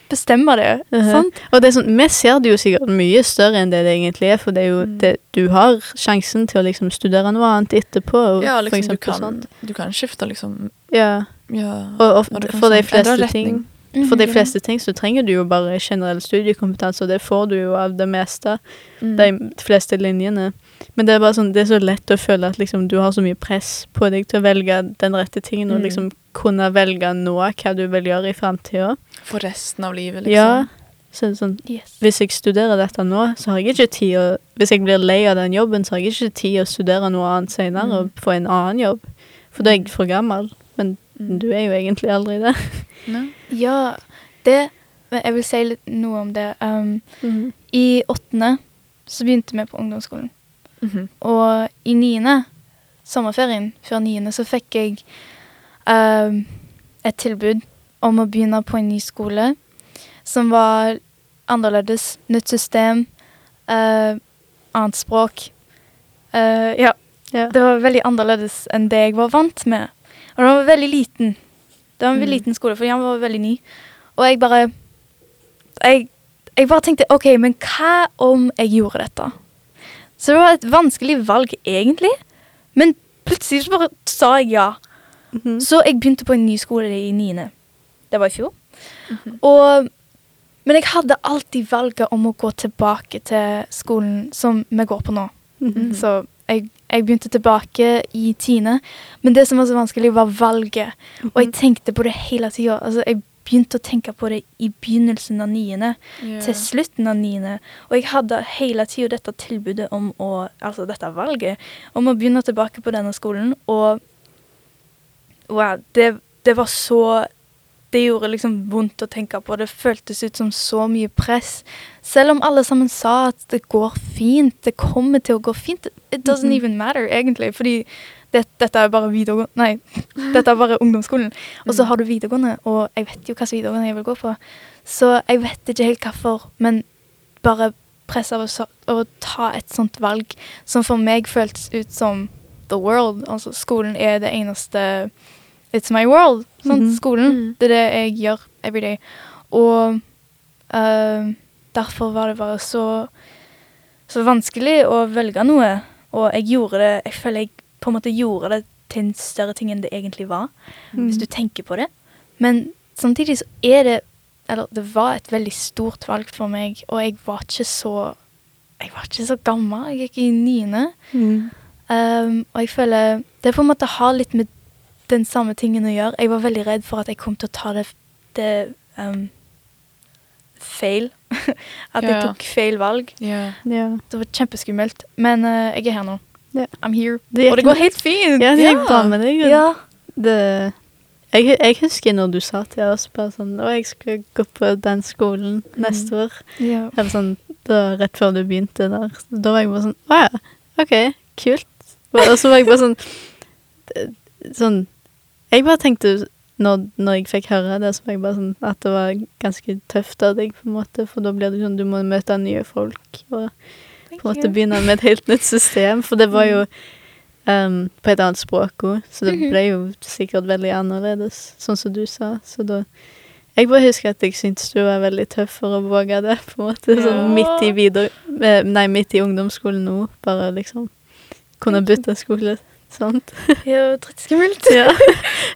bestemme det? Mhm. Sant? Og det er sånn, vi ser det jo sikkert mye større enn det det egentlig er, for det er jo Mm. det, du har sjansen til å liksom studere noe annet etterpå. Ja, liksom, liksom, du kan, sånt. du kan skifte, liksom. Ja, Ja. og, og Og for de fleste ting For de Mhm. fleste ting så trenger du jo bare generell studiekompetanse, og det får du jo av det meste. Mm. De fleste linjene. Men det er bare sånn, det er så lett å føle at liksom du har så mye press på deg til å velge den rette tingen, og Mm. liksom kunne velge nå hva du vil gjøre i framtida. For resten av livet, liksom. Ja. Så er sånn, Yes. hvis jeg studerer dette nå, så har jeg ikke tid å Hvis jeg blir lei av den jobben, så har jeg ikke tid å studere noe annet senere Mm. og få en annen jobb. For da er jeg for gammel. Men Mm. du er jo egentlig aldri det. Ja. Ja, det Jeg vil si litt noe om det. Um, I åttende så begynte vi på ungdomsskolen. Mhm. Og i niende, sommerferien før niende, så fikk jeg uh, et tilbud om å begynne på en ny skole som var annerledes. Nytt system, uh, annet språk. Uh, ja, Ja. det var veldig annerledes enn det jeg var vant med. Og den var veldig liten. Det var en Mm. liten skole, fordi han var veldig ny. Og jeg bare jeg, jeg bare tenkte OK, men hva om jeg gjorde dette? Så det var et vanskelig valg, egentlig. Men plutselig bare sa jeg ja. Mhm. Så jeg begynte på en ny skole i niende. Det var i fjor. Mhm. Og, men jeg hadde alltid valget om å gå tilbake til skolen som vi går på nå. Mhm. Så jeg, jeg begynte tilbake i tiende. Men det som var så vanskelig, var valget. Og jeg tenkte på det hele tida. Altså, jeg begynte å tenke på det i begynnelsen av niende yeah. til slutten av niende. Og jeg hadde hele tida dette tilbudet om å Altså dette valget om å begynne tilbake på denne skolen, og wow, det, det var så Det gjorde liksom vondt å tenke på. Det føltes ut som så mye press. Selv om alle sammen sa at det går fint, det kommer til å gå fint. It doesn't Mhm. even matter, egentlig. Fordi det, dette er bare videregående Nei, dette er bare ungdomsskolen. Og så har du videregående, og jeg vet jo hvilken videregående jeg vil gå på. Så jeg vet ikke helt hvorfor, men bare press av å, å ta et sånt valg som for meg føltes ut som the world. Altså skolen er det eneste It's my world. Sant? -hmm. Skolen. Mm. Det er det jeg gjør every day. Og uh, derfor var det bare så så vanskelig å velge noe. Og jeg gjorde det Jeg føler jeg på en måte gjorde det til en større ting enn det egentlig var Mm. hvis du tenker på det. Men samtidig så er det Eller det var et veldig stort valg for meg, og jeg var ikke så Jeg var ikke så gammel. Jeg gikk i niende. Mm. Um, og jeg føler Det på en måte har litt med den samme tingen å gjøre. Jeg var veldig redd for at jeg kom til å ta det, det um, feil. at Ja, jeg tok feil valg. Ja. Ja. Det var kjempeskummelt. Men uh, jeg er her nå. Ja. I'm here. Det og det går helt fint. Ja, det gikk bra med deg. Ja. Det, jeg, jeg husker når du sa til oss bare sånn Å, jeg skal gå på den skolen neste år. Yeah. Eller sånn da, rett før du begynte der. Da var jeg bare sånn Å ja, OK, kult. Og så var jeg bare sånn Sånn Jeg bare tenkte når, når jeg fikk høre det, så var jeg bare sånn at det var ganske tøft av deg, på en måte. For da blir det sånn du må møte nye folk og på en måte begynne med et helt nytt system. For det var jo um, på et annet språk òg, så det Mhm. ble jo sikkert veldig annerledes, sånn som du sa. Så da Jeg bare husker at jeg syntes du var veldig tøff for å våge det, på en måte. Sånn midt i videre... eh, Nei, midt i ungdomsskolen nå. Bare liksom kunne bytte skole. Sant? Ja, drittskummelt. Ja.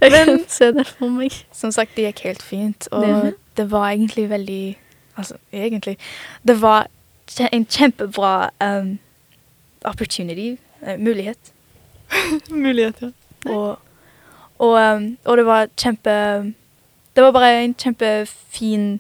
Jeg Men- kan se det for meg. Som sagt, det gikk helt fint, og det var egentlig veldig Altså, egentlig Det var en kjempebra um, opportunity, Uh, mulighet. Mulighet, ja. Og, og, um, og det var kjempe Det var bare en kjempefin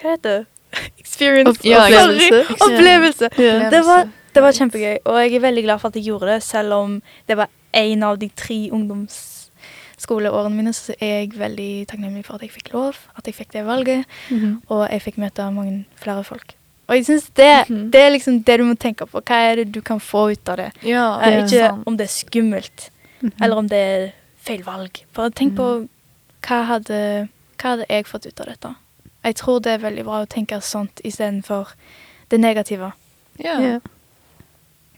Hva heter det? Experience. Opp- Ja, opplevelse. Opplevelse. Yeah. Det var, det var kjempegøy, og jeg er veldig glad for at jeg gjorde det, selv om det var en av de tre ungdomsskoleårene mine, så er jeg veldig takknemlig for at jeg fikk lov, at jeg fikk det valget, Mhm. og jeg fikk møte mange flere folk. Og jeg synes det, Mhm. det er liksom det du må tenke på. Hva er det du kan få ut av det? Ja, det Ja. ikke sant. om det er skummelt, Mhm. eller om det er feil valg. Bare tenk på Mhm. hva hadde, hva hadde jeg fått ut av dette? Jeg tror det er veldig bra å tenke sånt istedenfor det negative. Ja. Ja.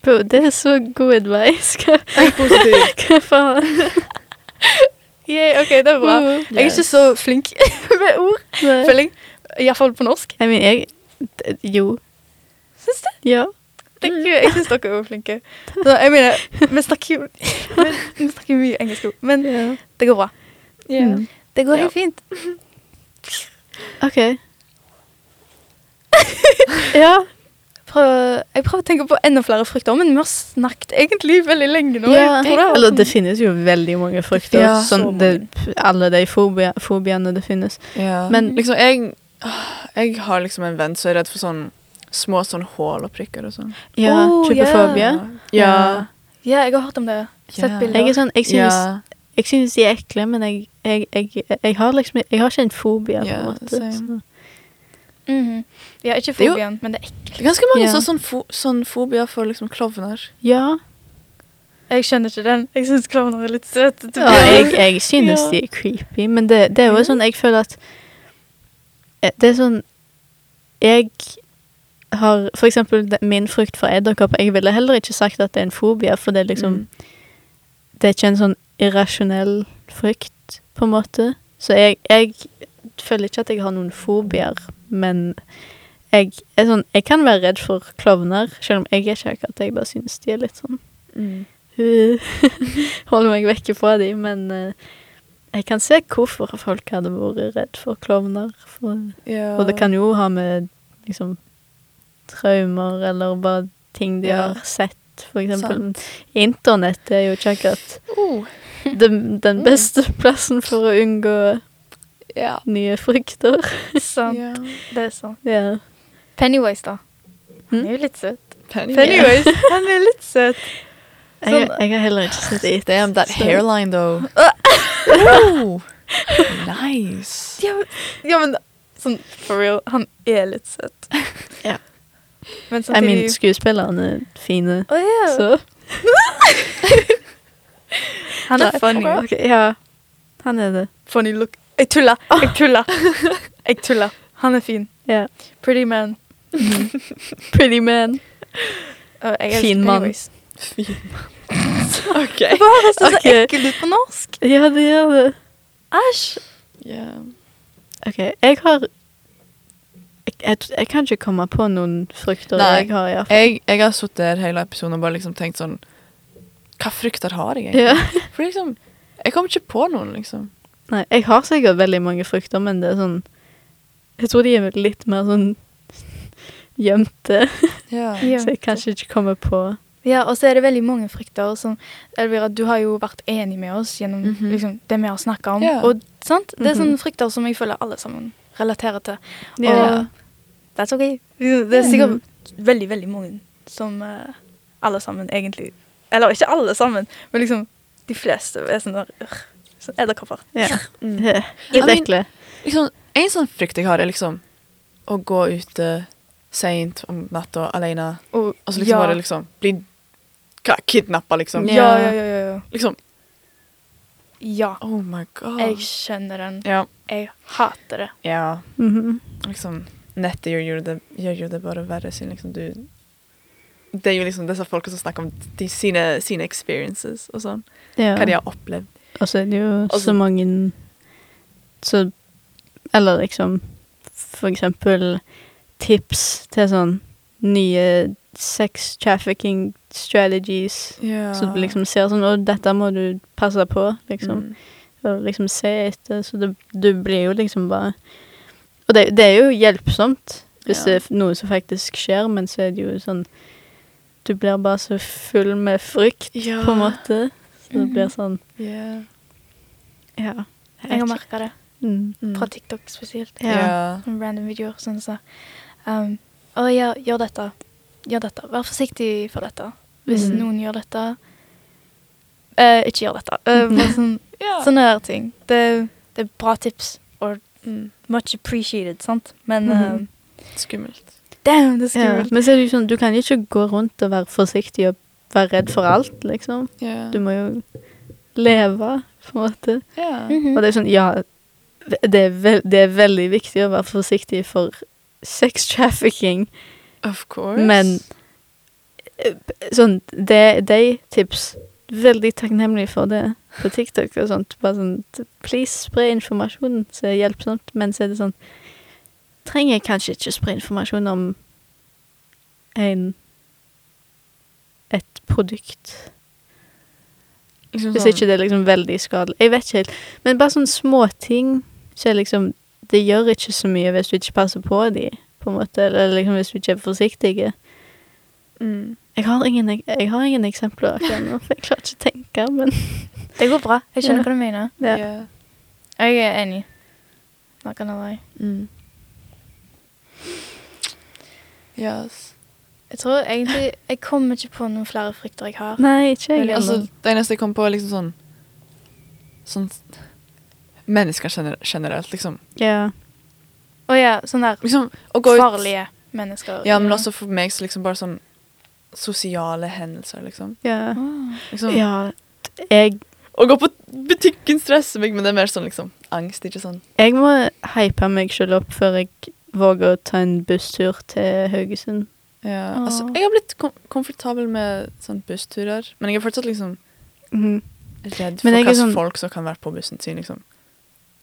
Bro, det er så god advice. Hva, hva faen? Yeah, ok, det er bra. Jeg er ikke så flink med ord, føler jeg. Iallfall på norsk. I mean, jeg Jo. Syns du? Ja. Thank. Jeg syns dere er flinke. Så jeg mener, vi snakker jo Vi snakker mye engelsk, men ja. det går bra. Mm. Det går Ja. helt fint. OK. ja. Prøv, jeg prøver å tenke på enda flere frukter, men vi har snakket egentlig veldig lenge nå. ja. Det Eller det finnes jo veldig mange frukter. Ja, sånn, så det, alle de fobiene det finnes. Ja. Men- Men liksom, jeg, jeg har liksom en venn som er redd for sånn små sånn hål og prikker og sånn. Ja, Oh, trypofobia. Ja. Ja, jeg har hørt om det. Sett bilder. Jeg er sånn, jeg synes, Ja. jeg synes de er ekle, men jeg, jeg, jeg, jeg har liksom Jeg har ikke en fobia, på Ja, en måte. same. Så. Mhm. Ja, ikke Det er jo- men det er Det er ganske mange Ja. sånn, fo sånn fobia for liksom klovner. Ja. Jeg skjønner ikke den. Jeg syns klovner er litt søte. ja jeg, jeg synes Ja. de er creepy, men det, det er jo sånn Jeg føler at Det er sånn Jeg har For eksempel min frykt for edderkopper. Jeg ville heller ikke sagt at det er en fobia, for det er liksom Mm. Det er ikke en sånn irrasjonell frykt, på en måte. Så jeg, jeg føler ikke at jeg har noen fobier, men jeg sånn Jeg kan være redd for klovner, selv om jeg er ikke akkurat. Jeg bare synes de er litt sånn Mm. Holder meg vekke fra de, men eh, jeg kan se hvorfor folk hadde vært redd for klovner. For, Ja. og det kan jo ha med liksom traumer eller bare ting de Ja. har sett, for eksempel. Sant. Internett er jo ikke akkurat Oh. den, den beste plassen for å unngå Ja. nye frykter. Sant. ja. Det er sant. ja. Pennywise, da. Han Hm? er jo litt søt. Penny. Pennywise, han er litt søt. Jeg, jeg har heller ikke sett It. Damn, that hairline though. oh. Nice. Ja, ja, men sånn for real, han er litt søt. Ja. Men I mean, skuespillerne er fine, oh, ja. så Han er funny. Okay, ja. Han er det. Funny look. Jeg tuller. Jeg tuller. Jeg tuller. Han er fin. Ja. Pretty man. Pretty man. fin elsker Fin mann. Pennywise. Hva høres Det så Ok. ekkelt ut på norsk. Ja, det gjør det. Æsj. Yeah. OK, jeg har jeg, jeg, jeg kan ikke komme på noen frykter Nei. jeg har, iallfall. Jeg, jeg har sittet der hele episoden og bare liksom tenkt sånn Hva frykter har jeg egentlig? Yeah. For liksom Jeg kommer ikke på noen, liksom. Nei, jeg har sikkert veldig mange frykter, men det er sånn Jeg tror de er litt mer sånn gjemte, Ja. Ja. så jeg kanskje ikke kommer på Ja, og så er det veldig mange frykter som Elvira, du har jo vært enig med oss gjennom Mhm. liksom, det vi har snakka om. Ja. Og sant? Det er Mhm. sånne frykter som jeg føler alle sammen relaterer til. Ja. Og that's okay. Det er sikkert veldig, veldig mange som uh, alle sammen egentlig Eller ikke alle sammen, men liksom de fleste er sånn der sånn Edderkopper. Ja. Mm. Mean- Liksom, en sånn frykt jeg har, er liksom å gå ute seint om natta alene, Og, og så liksom ja. bare liksom bli kidnappa, liksom. ja, ja, ja, ja, ja. Liksom Ja. Oh my god. Jeg skjønner den. Ja. Jeg hater det. ja. Mhm. Liksom Nettet gjør jo det, gjør jo det bare verre, siden liksom du Det er jo liksom disse folka som snakker om de, sine, sine experiences og sånn. ja. Hva de har opplevd. Og så er det jo Også, så mange så Eller liksom for eksempel tips til sånn nye sex trafficking strategies. Yeah. Så du liksom ser sånn Og dette må du passe på, liksom. Mm. Og liksom se etter. Så det, du blir jo liksom bare Og det, det er jo hjelpsomt hvis yeah. det er noe som faktisk skjer, men så er det jo sånn Du blir bare så full med frykt, yeah. på en måte. Så det blir sånn Ja. Ja. Jeg har merka det. Mm. Mm. Fra TikTok spesielt. Ja. Random videoer sånn som um, Å, ja, gjør dette. Gjør dette. Vær forsiktig for dette. Hvis mm. noen gjør dette eh, Ikke gjør dette. Eh, sånn, Ja. Sånne her ting. Det, det er bra tips. Og Mm. much appreciated, sant? Men Mhm. eh, Skummelt. damn, det er Ja. Men så er det jo sånn, du kan jo ikke gå rundt og være forsiktig og være redd for alt, liksom. Yeah. Du må jo leve, på en måte. ja. -hmm. Og det er sånn, ja, det er, det er veldig viktig å være forsiktig for sex trafficking, Of course. men sånn, det, de tips, veldig takknemlig for det på TikTok og sånt. Bare sånn, please spre informasjon så er hjelpsomt, men så er det sånn, trenger jeg kanskje ikke spre informasjon om en, et produkt. liksom Hvis sånn- ikke det er liksom veldig skadelig. Jeg vet ikke helt. Men bare sånne småting så er liksom Det gjør ikke så mye hvis du ikke passer på de, på en måte. Eller liksom hvis du ikke er forsiktig. mm. Jeg har ingen, jeg har ingen eksempler akkurat nå, for jeg klarer ikke å tenke, men Det går bra. Jeg skjønner Ja. hva du mener. ja. Ja. Jeg er enig. Not gonna lie. Mm. Yes. Jeg tror egentlig Jeg kommer ikke på noen flere frykter jeg har. Nei, ikke jeg Altså, det eneste jeg kom på, er liksom sånn Sånn Mennesker gener generelt, liksom. Ja. Å ja, sånne der liksom farlige mennesker. Ja, men også for meg så liksom bare sånn sosiale hendelser, liksom. Ja. Ah. liksom ja. Jeg, Å gå på butikken stresser meg, men det er mer sånn liksom angst, ikke sånn. jeg må hype meg selv opp før jeg våger å ta en busstur til Haugesund. Ja, Åh. altså, jeg har blitt kom komfortabel med sånn bussturer, men jeg er fortsatt liksom Mhm. redd for hva sånn- folk som kan være på bussen sin, liksom.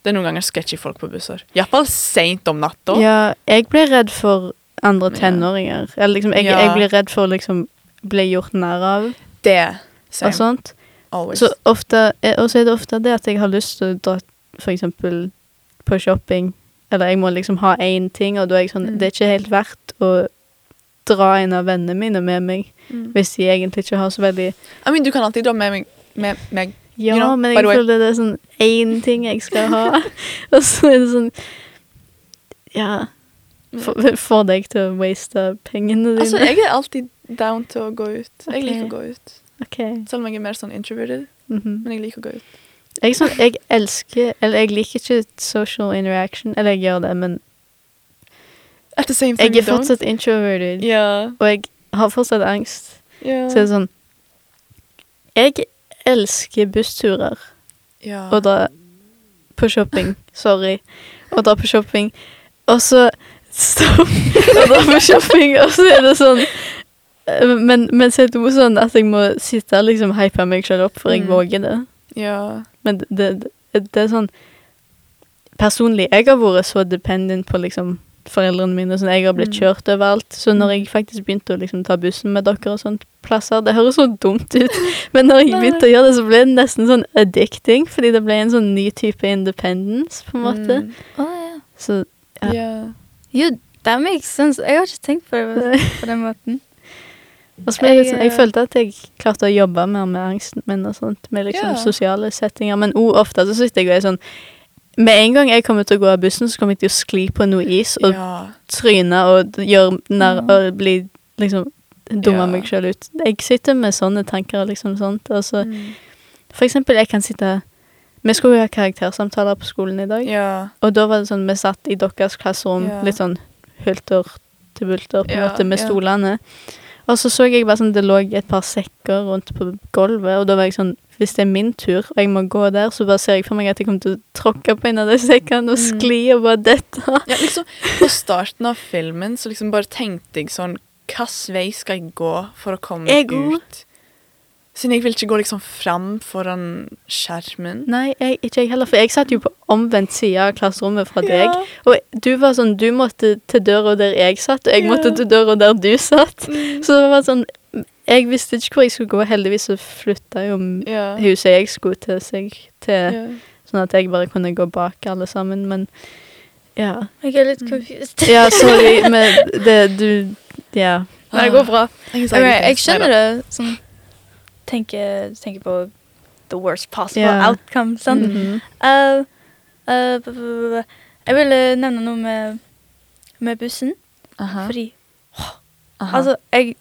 Det er noen ganger sketchy folk på busser. Iallfall seint om natta. Ja, jeg blir redd for andre tenåringer. Eller liksom, jeg, jeg blir redd for å liksom bli gjort narr av Det. og Same. sånt. Always. Så ofte, eh, og så er det ofte det at jeg har lyst til å dra for eksempel på shopping, eller jeg må liksom ha én ting, og da er jeg sånn Mm. Det er ikke helt verdt å dra en av vennene mine med meg, Mm. hvis de egentlig ikke har så veldig I mean, du kan alltid dra med meg, med meg. Ja, You know, men jeg føler det er sånn én ting jeg skal ha, og så er det sånn Ja. Få deg til å waste pengene dine. Altså, jeg er alltid down til å gå ut. Jeg liker å gå ut. Okay. Selv om jeg er mer sånn introverted, mhm. men jeg liker å gå ut. Jeg, sånn, jeg elsker Eller jeg liker ikke social interaction. Eller jeg gjør det, men At the same time, jeg er fortsatt don't. introverted. Yeah. Og jeg har fortsatt angst. Yeah. Så det er sånn Jeg elsker bussturer. ja. Og dra på shopping. Sorry. Og dra på shopping. Og så Stopp. og dra på shopping, og så er det sånn eh, men, men så er det jo sånn at jeg må sitte og liksom hype meg selv opp, for jeg Mm. våger det. ja. Men det, det, det er sånn Personlig, jeg har vært så dependent på liksom foreldrene mine. Sånn, jeg har blitt Mm. kjørt overalt. Så når jeg faktisk begynte å liksom ta bussen med dere og sånt plasser Det høres så dumt ut, men når jeg begynte å gjøre det, så ble det nesten sånn addicting. Fordi det ble en sånn ny type independence, på en måte. Mm. Oh, ja. Så Ja. Ja. Jo, det makes sense. Jeg har ikke tenkt på det på den måten. og så ble jeg, Jeg, sånn, eh, følte at jeg klarte å jobbe mer med angsten min og sånt, med liksom Ja. sosiale settinger. Men òg ofte så sitter jeg og er sånn Med en gang jeg kommer til å gå av bussen, så kommer jeg til å skli på noe is og ja. tryne og gjøre narr og bli liksom dumme Ja. meg sjøl ut. Jeg sitter med sånne tanker og liksom sånt. Og så, Mm. for eksempel, jeg kan sitte Vi skulle jo ha karaktersamtaler på skolen i dag, Ja. og da var det sånn vi satt i deres klasserom, Ja. litt sånn hulter til bulter, på en Ja, måte, med ja. stolene. Og så så jeg bare sånn det lå et par sekker rundt på gulvet, og da var jeg sånn Hvis det er min tur, og jeg må gå der, så bare ser jeg for meg at jeg kommer til å tråkke på en av de sekkene og Mm. skli og bare dette. ja, liksom På starten av filmen så liksom bare tenkte jeg sånn Hvilken vei skal jeg gå for å komme Jeg ut? Siden jeg vil ikke gå liksom fram foran skjermen. Nei, jeg, ikke jeg heller, for jeg satt jo på omvendt side av klasserommet fra deg. Og du var sånn, du måtte til døra der jeg satt, og jeg Ja. måtte til døra der du satt. Mm. Så det var sånn, jeg visste ikke hvor jeg skulle gå. Heldigvis så flytta jo Ja. huset jeg skulle til seg til, Ja. sånn at jeg bare kunne gå bak alle sammen, men ja. Jeg er Mm. litt confused. Ja, sorry, men det, du, ja. Nei, det går bra. Jeg, jeg skjønner det sånn Tenker, tenker på the worst possible yeah. outcome, sant? -hmm. Uh, uh, jeg ville nevne noe med, med bussen. Aha. Fordi Aha. Altså, jeg,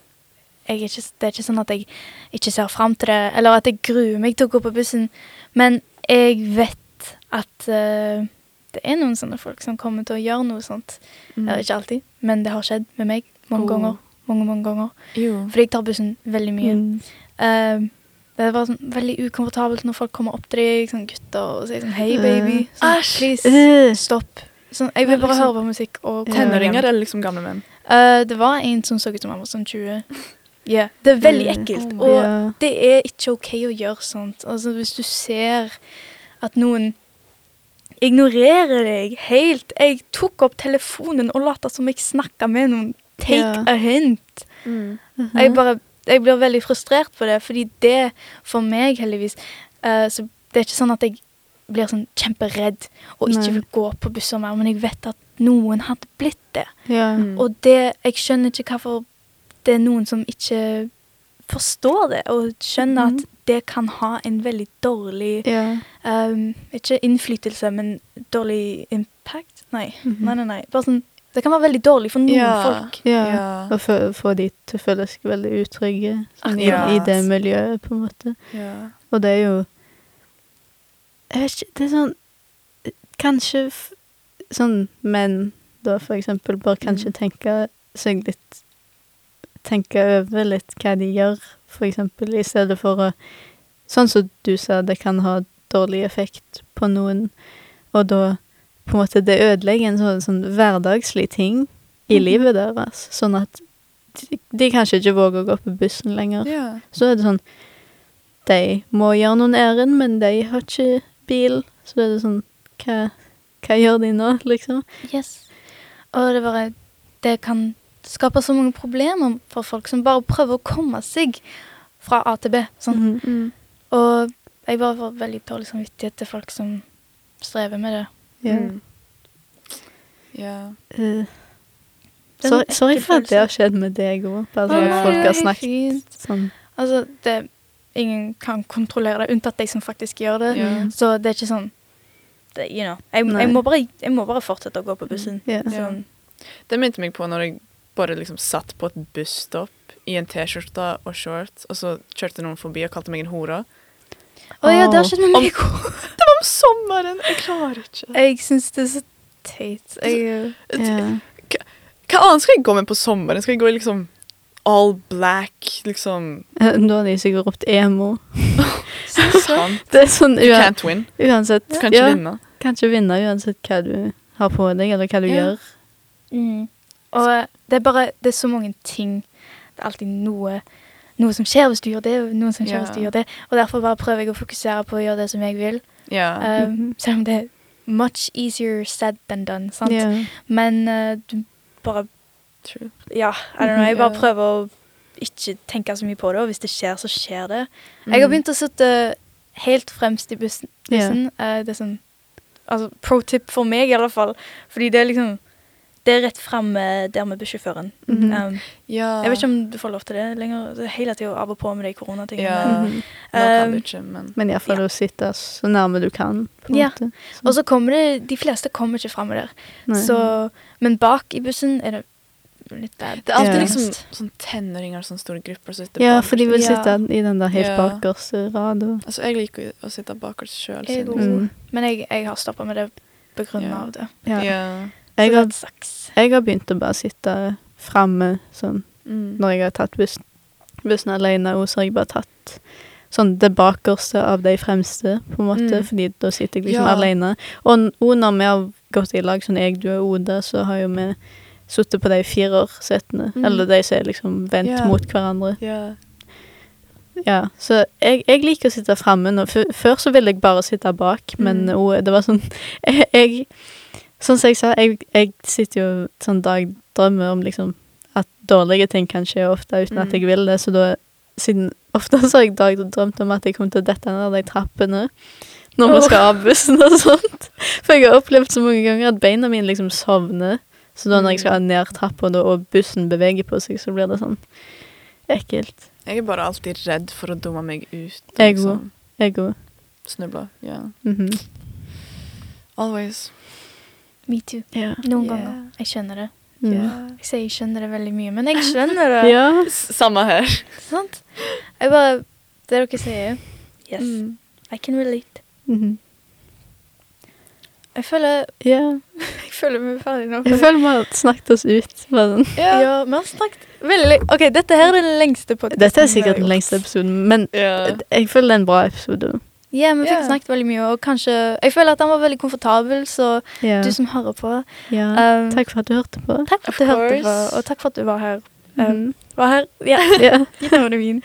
jeg er ikke, det er ikke sånn at jeg ikke ser fram til det, eller at jeg gruer meg til å gå på bussen, men jeg vet at uh, det er noen sånne folk som kommer til å gjøre noe sånt. Mm. Eller ikke alltid, men det har skjedd med meg mange Oh. ganger. Mange, mange ganger. Jo. Fordi jeg tar bussen veldig mye. Mm. Eh, det var sånn veldig ukomfortabelt når folk kommer opp til deg, sånn gutter, og sier sånn Hei, baby. Sånn, Æsj. Please, Øh. stopp. Sånn, jeg vil bare liksom- høre på musikk og Tenåringer eller liksom gamle menn? Uh, det var en som så ut som han var sånn 20. Yeah. Det er veldig Mm. ekkelt. Oh my og Ja. det er ikke OK å gjøre sånt. Altså, hvis du ser at noen ignorerer deg helt Jeg tok opp telefonen og lot som jeg snakka med noen. Take yeah. a hint. Mhm. Jeg, bare, jeg blir veldig frustrert på det, fordi det, for meg heldigvis uh, så Det er ikke sånn at jeg blir sånn kjemperedd og ikke Nei. vil gå på busser mer, men jeg vet at noen hadde blitt det. Ja. Mm. Og det, jeg skjønner ikke hvorfor det er noen som ikke forstår det, og skjønner mm. at det kan ha en veldig dårlig ja. um, Ikke innflytelse, men dårlig impact? Nei. Mhm. nei, nei, nei. Bare sånn, det kan være veldig dårlig for noen Ja. folk. Ja. Ja. Og få, de til å føle seg veldig utrygge sånn, i, i det miljøet, på en måte. Ja. Og det er jo Jeg vet ikke, det er sånn Kanskje f sånn menn, da, for eksempel, bør kanskje Mm. tenke seg litt Tenke over litt hva de gjør, for eksempel, i stedet for å Sånn som du sa, det kan ha dårlig effekt på noen, og da på en måte det ødelegger en sånn, sånn hverdagslig ting i Mhm. livet deres, sånn at de, de kanskje ikke våger å gå på bussen lenger. ja. Så er det sånn De må gjøre noen ærend, men de har ikke bil. Så er det sånn Hva, hva gjør de nå, liksom? Yes. Og det bare Det kan skape så mange problemer for folk som bare prøver å komme seg fra A til B. Sånn. Mm -hmm. Og jeg bare får veldig dårlig samvittighet til folk som strever med det. Ja. Mm. Ja. Uh, sorry, sorry for at det har skjedd med deg òg. Bare sånn at folk har snakket sånn. Altså, det Ingen kan kontrollere det, unntatt de som faktisk gjør det. Yeah. Så det er ikke sånn det, you know, jeg, jeg, må bare, jeg må bare fortsette å gå på bussen. Yeah. Sånn. Det minte meg på når jeg bare liksom satt på et busstopp i en T-skjorte og shorts, og så kjørte noen forbi og kalte meg en hore. Å ja, det har skjedd med meg òg. Det var om sommeren! Jeg klarer ikke. Jeg syns det er så teit. Jeg, Ja. Hva annet skal jeg gå med på sommeren? Skal jeg gå i liksom all black, liksom Eh, Da har de sikkert ropt emo. Det er sånn You can't win. uansett Du kan ikke ja, vinne. Kan ikke vinne uansett hva du har på deg, eller hva du Ja. gjør. mm. Og det er bare Det er så mange ting. Det er alltid noe noe som skjer hvis du gjør det, og noe som skjer Ja. hvis du gjør det. Og derfor bare prøver jeg å fokusere på å gjøre det som jeg vil. Ja. Um, Mhm. Selv om det er much easier said than done. Sant? Ja. Men uh, du bare True. Ja, I don't know. Jeg bare prøver å ikke tenke så mye på det, og hvis det skjer, så skjer det. Mm. Jeg har begynt å sitte helt fremst i bussen. bussen. Eh, det er sånn Altså pro tip for meg, i alle fall. Fordi det er liksom Det er rett framme der med bussjåføren. Mhm. Um, Ja. jeg vet ikke om du får lov til det lenger. Det er hele tida av og på med de koronatingene. Ja. Mhm. Nå kan Um, du ikke, men Men iallfall Ja. å sitte så nærme du kan. På Ja. måte. Og så kommer det De fleste kommer ikke framme der. Så, men bak i bussen er det litt bad. Det er alltid Ja. liksom sånn tenåringer, sånne store grupper som sitter Ja, bakerst. for de vil Ja. sitte i den der helt Ja. bakerste rad. Og, Altså, jeg liker å sitte bakerst sjøl. Mm. Men jeg, jeg har stoppa med det på grunn Ja. av det. ja. Jeg, har, jeg har begynt å bare sitte framme sånn Mm. når jeg har tatt bussen, bussen alene, og så har jeg bare tatt sånn det bakerste av de fremste, på en måte, Mm. fordi da sitter jeg liksom Ja. alene. Og, og når vi har gått i lag, sånn jeg, du og Oda, så har jo vi sittet på de firersetene, Mm. eller de som er liksom vendt yeah. mot hverandre. Yeah. Ja, så jeg, jeg liker å sitte framme nå. Før, så ville jeg bare sitte bak, men Mm. det var sånn jeg, jeg Sånn som jeg sa, jeg, jeg sitter jo sånn dagdrømmer om liksom at dårlige ting kan skje ofte uten at Mm. jeg vil det, så da Siden ofte så har jeg dagdrømt om at jeg kommer til å dette ned de trappene når vi skal av bussen og sånt. For jeg har opplevd så mange ganger at beina mine liksom sovner. Så da når jeg skal ned trappa og bussen beveger på seg, så blir det sånn ekkelt. Jeg er bare alltid redd for å dumme meg ut. Jeg liksom Jeg òg. Snuble. Ja. Mhm. Always. Me too. Ja. Noen Yeah. ganger. Jeg skjønner det. Mm. Jeg sier jeg skjønner det veldig mye, men jeg skjønner det. Ja. Samme her. Sant? Jeg bare Det dere sier. Yes. Mm. I can relate. Mhm. Jeg føler yeah. Jeg føler vi er ferdige nå. Jeg føler vi har snakket oss ut. Sånn. Ja. vi har snakket veldig. OK, dette her er den lengste podkasten. Dette er sikkert den lengste episoden, men yeah. jeg føler det er en bra episode. Ja, vi fikk yeah. snakket veldig mye, og kanskje Jeg føler at han var veldig komfortabel, så yeah. du som hører på ja. um, Takk for at du hørte på. Takk for at du hørte på, og takk for at du var her. Um, Mhm. var her. Ja, Yeah. mean.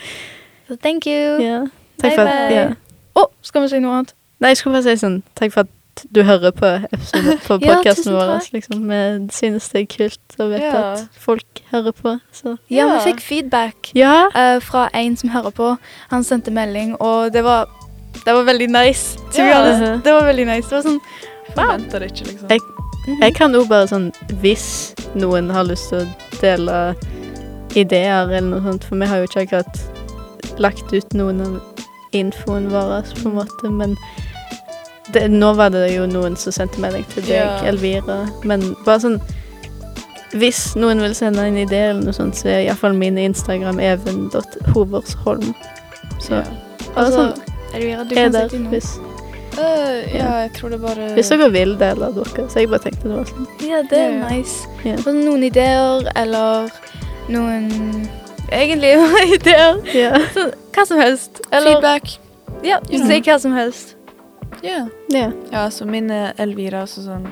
So thank you. ja. Takk for at Bye, Å, bye. Å, skal vi si noe annet? Nei, jeg skulle bare si sånn Takk for at du hører på episoden på Ja, podkasten tusen vår. Liksom. Vi synes det er kult å vite Ja. at folk hører på. Så Ja, Ja. vi fikk feedback ja. eh, fra en som hører på. Han sendte melding, og det var Det var veldig nice. Ja. honest. Det var veldig nice. Det var sånn Forventer det ikke, liksom. Jeg-. Jeg kan jo bare sånn Hvis noen har lyst til å dele ideer eller noe sånt, for vi har jo ikke akkurat lagt ut noen av infoen vår, på en måte, men det, nå var det jo noen som sendte melding til deg, Ja. Elvira, men bare sånn Hvis noen vil sende en idé eller noe sånt, så er iallfall min Instagram even.hoversholm. Så Ja. Altså, sånn Elvira, du er kan der sitte noe. hvis, Øh, ja, jeg tror det bare hvis dere vil dele dere. Så jeg bare tenkte det var sånn. Ja, det er Ja, ja. nice. Ja. Så noen ideer, eller noen Egentlig ideer. Ja. Så, hva som helst. Eller Feedback. Ja, Ja. si hva som helst. Ja. ja. ja, så min er Elvira, også sånn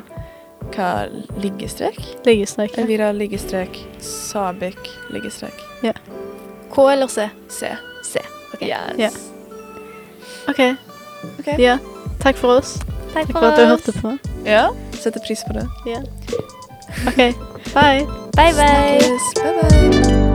Hva? Liggestrek? Liggestrek. ja. Elvira liggestrek. Sabik liggestrek. K eller C? C. C. Yes. Ja. OK. Ok. Ja. Takk for oss. Takk Takk for at du hørte på. Ja, setter pris på det. Ja. OK. Bye. Bye, bye. Snakkes. Bye, bye.